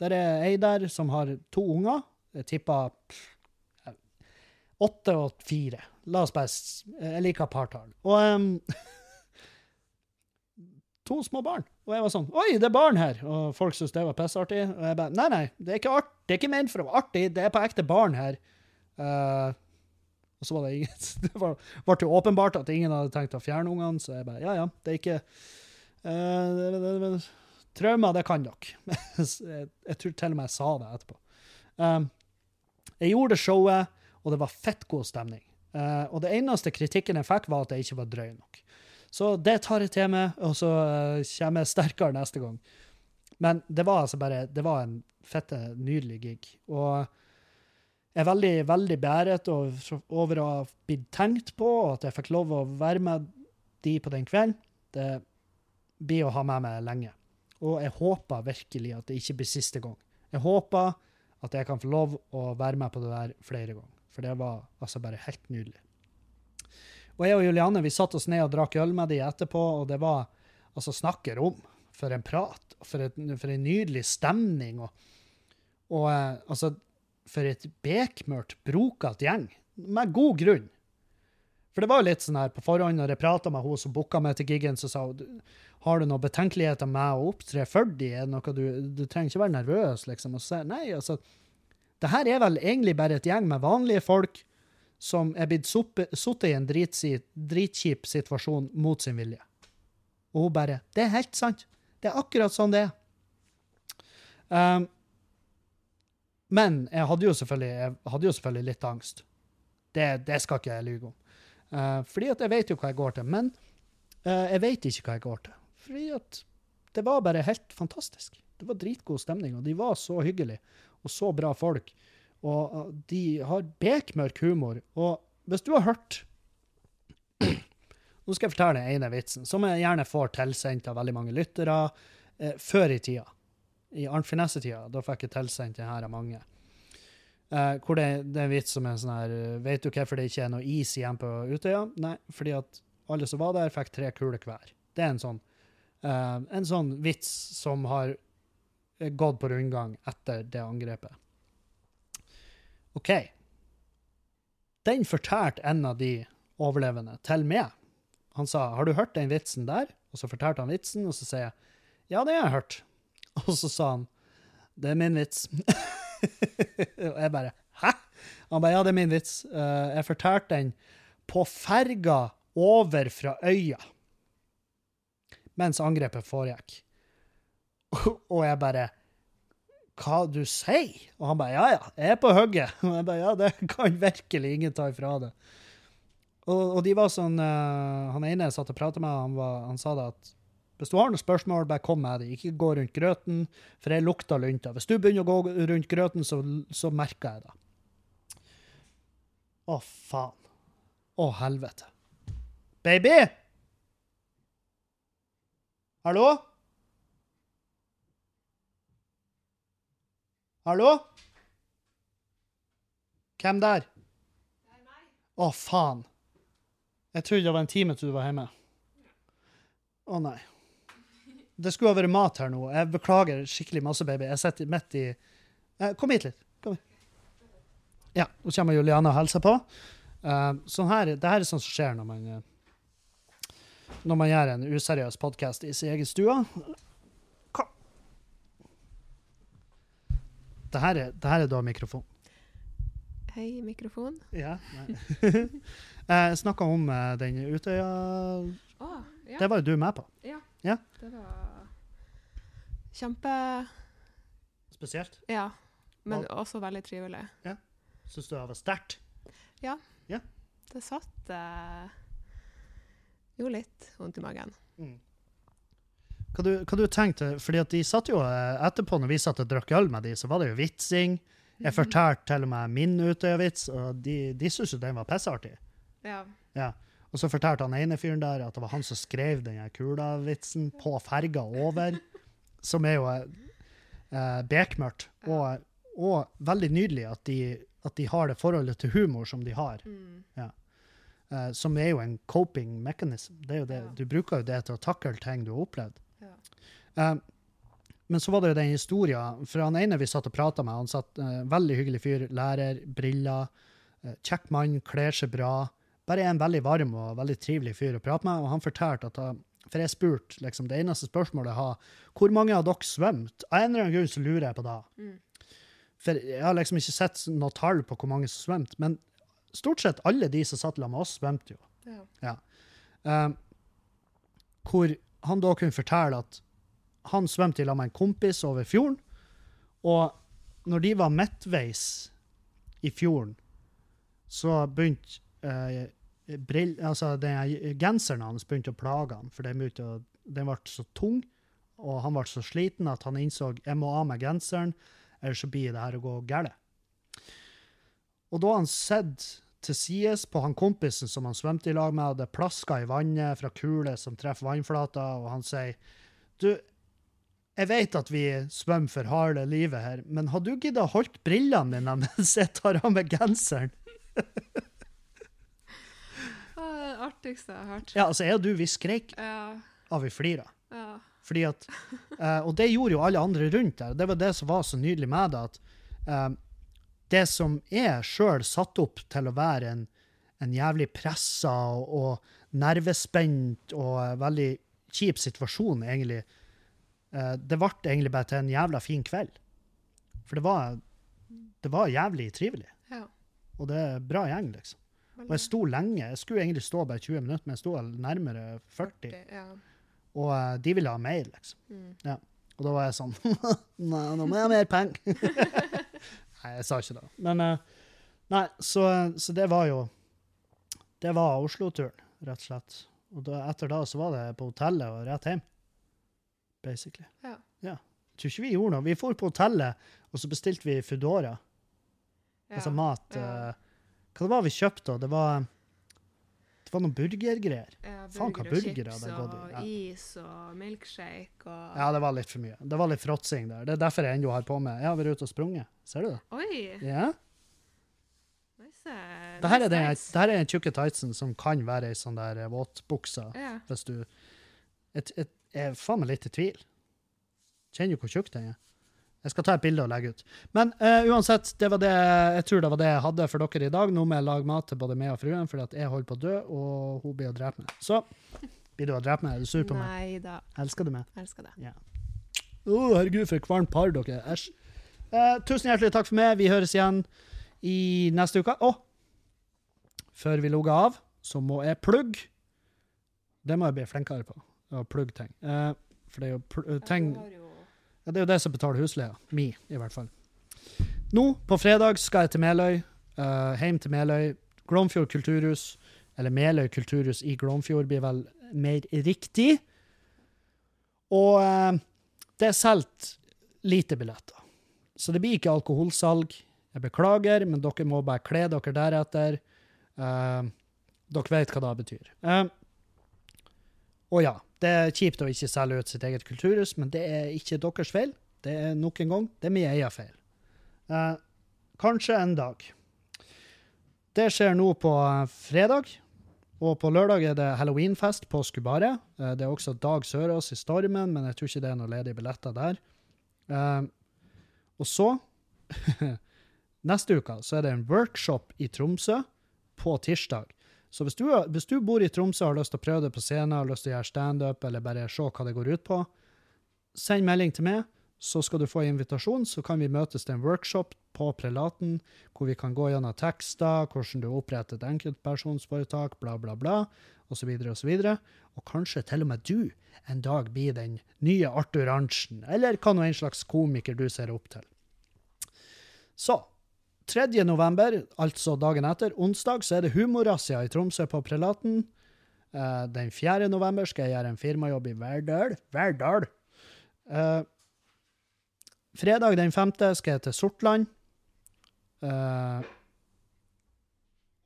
Der er ei der som har to unger. Jeg tipper åtte og fire. La oss bare Jeg liker partall. Og um, to små barn. Og jeg var sånn Oi, det er barn her! Og folk syntes det var pissartig. Og jeg bare Nei, nei, det er ikke, art, det er ikke ment for å være artig. Det er på ekte barn her. Uh, og så var det ingen Det var, ble jo åpenbart at ingen hadde tenkt å fjerne ungene, så jeg bare Ja, ja, det er ikke uh, det, det, det, Traumer, det kan dere. jeg, tror til og med jeg sa det etterpå. Um, jeg gjorde showet, og det var fett god stemning. Uh, og det eneste kritikken jeg fikk, var at jeg ikke var drøy nok. Så det tar jeg til meg, og så uh, kommer jeg sterkere neste gang. Men det var altså bare Det var en fette, nydelig gig. Og jeg er veldig, veldig beæret over å ha blitt tenkt på, og at jeg fikk lov å være med de på den kvelden. Det blir å ha med meg lenge. Og jeg håper virkelig at det ikke blir siste gang. Jeg håper at jeg kan få lov å være med på det der flere ganger. For det var altså bare helt nydelig. Og jeg og Juliane vi satte oss ned og drakk øl med de etterpå, og det var altså snakker om for en prat, for, et, for en nydelig stemning, og, og eh, altså for et bekmørkt, brokete gjeng. Med god grunn. For det var litt sånn her på forhånd, når jeg prata med hun som booka meg til gigen, så sa hun har du noen betenkeligheter med å opptre for de? Er noe du, du trenger ikke være nervøs, liksom. Og så sier nei, altså. Det her er vel egentlig bare et gjeng med vanlige folk som er blitt sittet i en dritkjip situasjon mot sin vilje. Og hun bare Det er helt sant. Det er akkurat sånn det er. Um, men jeg hadde jo selvfølgelig, hadde jo selvfølgelig litt angst. Det, det skal ikke jeg lyve om. Uh, fordi at jeg vet jo hva jeg går til. Men uh, jeg vet ikke hva jeg går til. Fordi at det var bare helt fantastisk. Det var dritgod stemning, og de var så hyggelige og så bra folk. Og uh, de har bekmørk humor. Og hvis du har hørt Nå skal jeg fortelle den ene vitsen, som jeg gjerne får tilsendt av veldig mange lyttere før i tida i Arnt Finesse-tida, da fikk jeg tilsendt den av mange. Uh, hvor det, det, er en vits som er sånn her Vet du hvorfor det ikke er noe is igjen på Utøya? Nei, fordi at alle som var der, fikk tre kuler hver. Det er en sånn, uh, en sånn vits som har gått på rundgang etter det angrepet. OK. Den fortalte en av de overlevende til meg. Han sa 'Har du hørt den vitsen der?' Og så fortalte han vitsen, og så sier jeg 'Ja, det har jeg hørt'. Og så sa han det er min vits. og jeg bare Hæ? Han bare ja, det er min vits. Uh, jeg fortalte den på ferga over fra øya mens angrepet foregikk. og jeg bare Hva du sier? Og han bare ja, ja, jeg er på hugget. Og jeg bare ja, det kan virkelig ingen ta ifra det. Og, og de var sånn uh, Han ene jeg satt og pratet med, han, var, han sa det at hvis du har noen spørsmål, bare kom med det. Ikke gå rundt grøten, for jeg lukter lunta. Hvis du begynner å gå rundt grøten, så, så merker jeg det. Å, faen. Å, helvete. Baby! Hallo? Hallo? Hvem der? Det er meg. Å, faen. Jeg trodde det var en time til du var hjemme. Å nei. Det skulle ha vært mat her nå. Jeg beklager skikkelig masse, baby. Jeg sitter midt i eh, Kom hit litt. Kom hit. Ja, nå kommer Juliana og hilser på. Uh, sånn her, det her er sånt som skjer når man uh, når man gjør en useriøs podkast i sin egen stue. Kom. Det her er, det her er da mikrofon. Hei, mikrofon. Ja. Jeg snakka om den Utøya oh, ja. Det var jo du med på. Ja. Ja. Det var kjempe Spesielt? Ja. Men Hva? også veldig trivelig. Ja. Syns du det var sterkt? Ja. ja. Det satt eh, jo litt vondt i magen. Mm. Hva du, hva du tenkte Fordi at de satt jo eh, etterpå, når vi satt og drakk øl med de, så var det jo vitsing. Jeg mhm. fortalte til og med min Utøya-vits, og de, de syntes jo den var pissartig. Ja. ja. Og så fortalte han ene fyren der at det var han som skrev den kula-vitsen på ferga over som er jo eh, bekmørkt. Og, og, veldig nydelig at de, at de, har det forholdet til humor som de har. Mm. Ja. Eh, som er jo en coping mechanism. Det er jo det. Ja. Du bruker jo det til å takle ting du har opplevd. Ja. Eh, men så var det jo den historien For han ene vi satt og prata med, han satt uh, veldig hyggelig fyr, lærer, briller, uh, kjekk mann, kler seg bra. Bare en veldig varm og veldig trivelig fyr å prate med. Og han fortalte at han, for jeg spurte liksom, Det eneste spørsmålet jeg har, hvor mange av dere svømte? Av en eller annen grunn så lurer jeg på det. Mm. For jeg har liksom ikke sett noe tall på hvor mange som svømte, men stort sett alle de som satt sammen med oss, svømte jo. Ja. ja. Um, hvor han da kunne fortelle at han svømte sammen med en kompis over fjorden, og når de var midtveis i fjorden, så begynte uh, brill, altså den Genseren hans begynte å plage ham, for den, å, den ble så tung, og han ble så sliten at han innså jeg må av med genseren, ellers så blir det her å gå galt. Og da han sett til sides på han kompisen som han svømte i lag med, og det plaska i vannet fra kuler som treffer vannflata, og han sier Du, jeg vet at vi svømmer for harde livet her, men har du giddet å holdt brillene mine mens jeg tar av meg genseren? Artigste jeg har hørt. Ja, altså, jeg og du, vi skreik Ja. av vi flira. ja. Fordi at, eh, og det gjorde jo alle andre rundt der. Det var det som var så nydelig med det. at eh, Det som er sjøl satt opp til å være en, en jævlig pressa og, og nervespent og eh, veldig kjip situasjon, egentlig, eh, det ble egentlig bare til en jævla fin kveld. For det var, det var jævlig trivelig. ja. Og det er bra gjeng, liksom. Og jeg sto lenge. Jeg skulle egentlig stå bare 20 minutter, men jeg sto nærmere 40. Ja. Og uh, de ville ha mer, liksom. Mm. Og da var jeg sånn Nei, nå må jeg ha mer penger. nei, jeg sa ikke det. Men uh, Nei, så, så det var jo Det var Oslo-turen, rett og slett. Og da, etter da så var det på hotellet og rett hjem. Basically. Ja. ja. Jeg tror ikke vi gjorde noe. Vi dro på hotellet, og så bestilte vi Foodora. Ja. Altså mat. Ja. Hva det var vi kjøpte? Det var det var noen burgergreier. Ja, Faen, hva burger burgere chips gått i, og ja. is og milkshake og Ja, det var litt for mye. Det var litt fråtsing der. Det er derfor jeg ennå har på meg. Jeg har vært ute og sprunget. Ser du det? Oi! Ja. Nice. Det her er den, nice. den tjukke tightsen som kan være ei sånn der eh, våtbukse, Ja. hvis du et, et, Jeg er faen meg litt i tvil. Kjenner du hvor tjukk den er. Jeg skal ta et bilde og legge ut. Men uh, uansett, det var det, jeg tror det var det jeg hadde for dere i dag. Nå må jeg lage mat til både meg og fruen, fordi at jeg holder på å dø, og hun blir å drepe meg. Så blir du å drepe meg? Er du sur på meg? Nei da. Elsker du meg? Elsker det. Å, herregud, for et kvalmt par dere er. Æsj. Uh, tusen hjertelig takk for meg. Vi høres igjen i neste uke. Å! Før vi logger av, så må jeg plugge. Det må jeg bli flinkere på. Å plugge ting. Uh, for det er jo ting Ja, ja, Det er jo det som betaler husleia. Mi, i hvert fall. Nå, på fredag, skal jeg til Meløy. Uh, hjem til Meløy. Glomfjord kulturhus. Eller Meløy kulturhus i Glomfjord blir vel mer riktig. Og uh, det er solgt lite billetter. Så det blir ikke alkoholsalg. Jeg beklager, men dere må bare kle dere deretter. Uh, dere vet hva det betyr. Uh, og ja, det er kjipt å ikke selge ut sitt eget kulturhus, men det er ikke deres feil. Det er nok en gang, det er min egen feil. Eh, kanskje en dag. Det skjer nå på eh, fredag. Og på lørdag er det halloweenfest på Skubaret. Eh, det er også Dag Sørås i Stormen, men jeg tror ikke det er noen ledige billetter der. Eh, og så, neste uke, så er det en workshop i Tromsø på tirsdag. Så hvis du, hvis du bor i Tromsø og har lyst til å prøve det på scenen, har lyst til å gjøre standup eller bare se hva det går ut på, send melding til meg, så skal du få invitasjon. Så kan vi møtes til en workshop på Prelaten, hvor vi kan gå gjennom tekster, hvordan du oppretter et enkeltpersonsforetak, bla, bla, bla, osv., osv. Og kanskje til og med du en dag blir den nye Arthur Arntzen, eller hva nå en slags komiker du ser opp til. Så 3. november, altså dagen etter, onsdag, så er det humorrazzia i Tromsø på Prelaten. Uh, den 4. november skal jeg gjøre en firmajobb i Verdal. Verdal. Uh, fredag den 5. skal jeg til Sortland. Uh,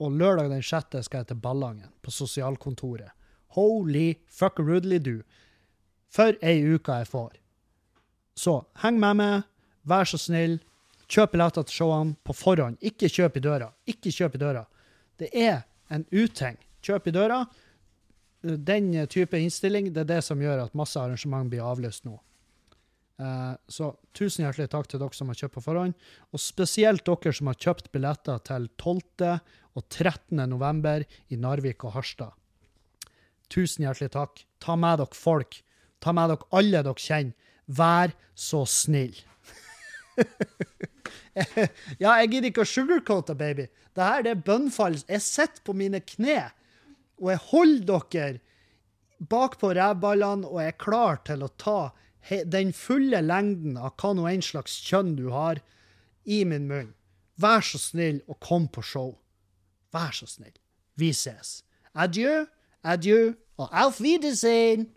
og lørdag den 6. skal jeg til Ballangen, på sosialkontoret. Holy fuckerudly do. For ei uke jeg får. Så heng med meg, vær så snill. Kjøp billetter til showene på forhånd. Ikke kjøp i døra. Ikke kjøp i døra. Det er en uting. Kjøp i døra. Den type innstilling det er det som gjør at masse arrangement blir avlyst nå. Eh, så tusen hjertelig takk til dere som har kjøpt på forhånd, og spesielt dere som har kjøpt billetter til 12. og 13. november i Narvik og Harstad. Tusen hjertelig takk. Ta med dere folk. Ta med dere alle dere kjenner. Vær så snill. ja, jeg gidder ikke å sugarcoate, baby. Det her det er bønnfall. Jeg sitter på mine kne, og jeg holder dere bak på rævballene, og jeg er klar til å ta den fulle lengden av hva nå en slags kjønn du har, i min munn. Vær så snill og kom på show. Vær så snill. Vi ses. Adjø, adjø og auf Wiedersehen.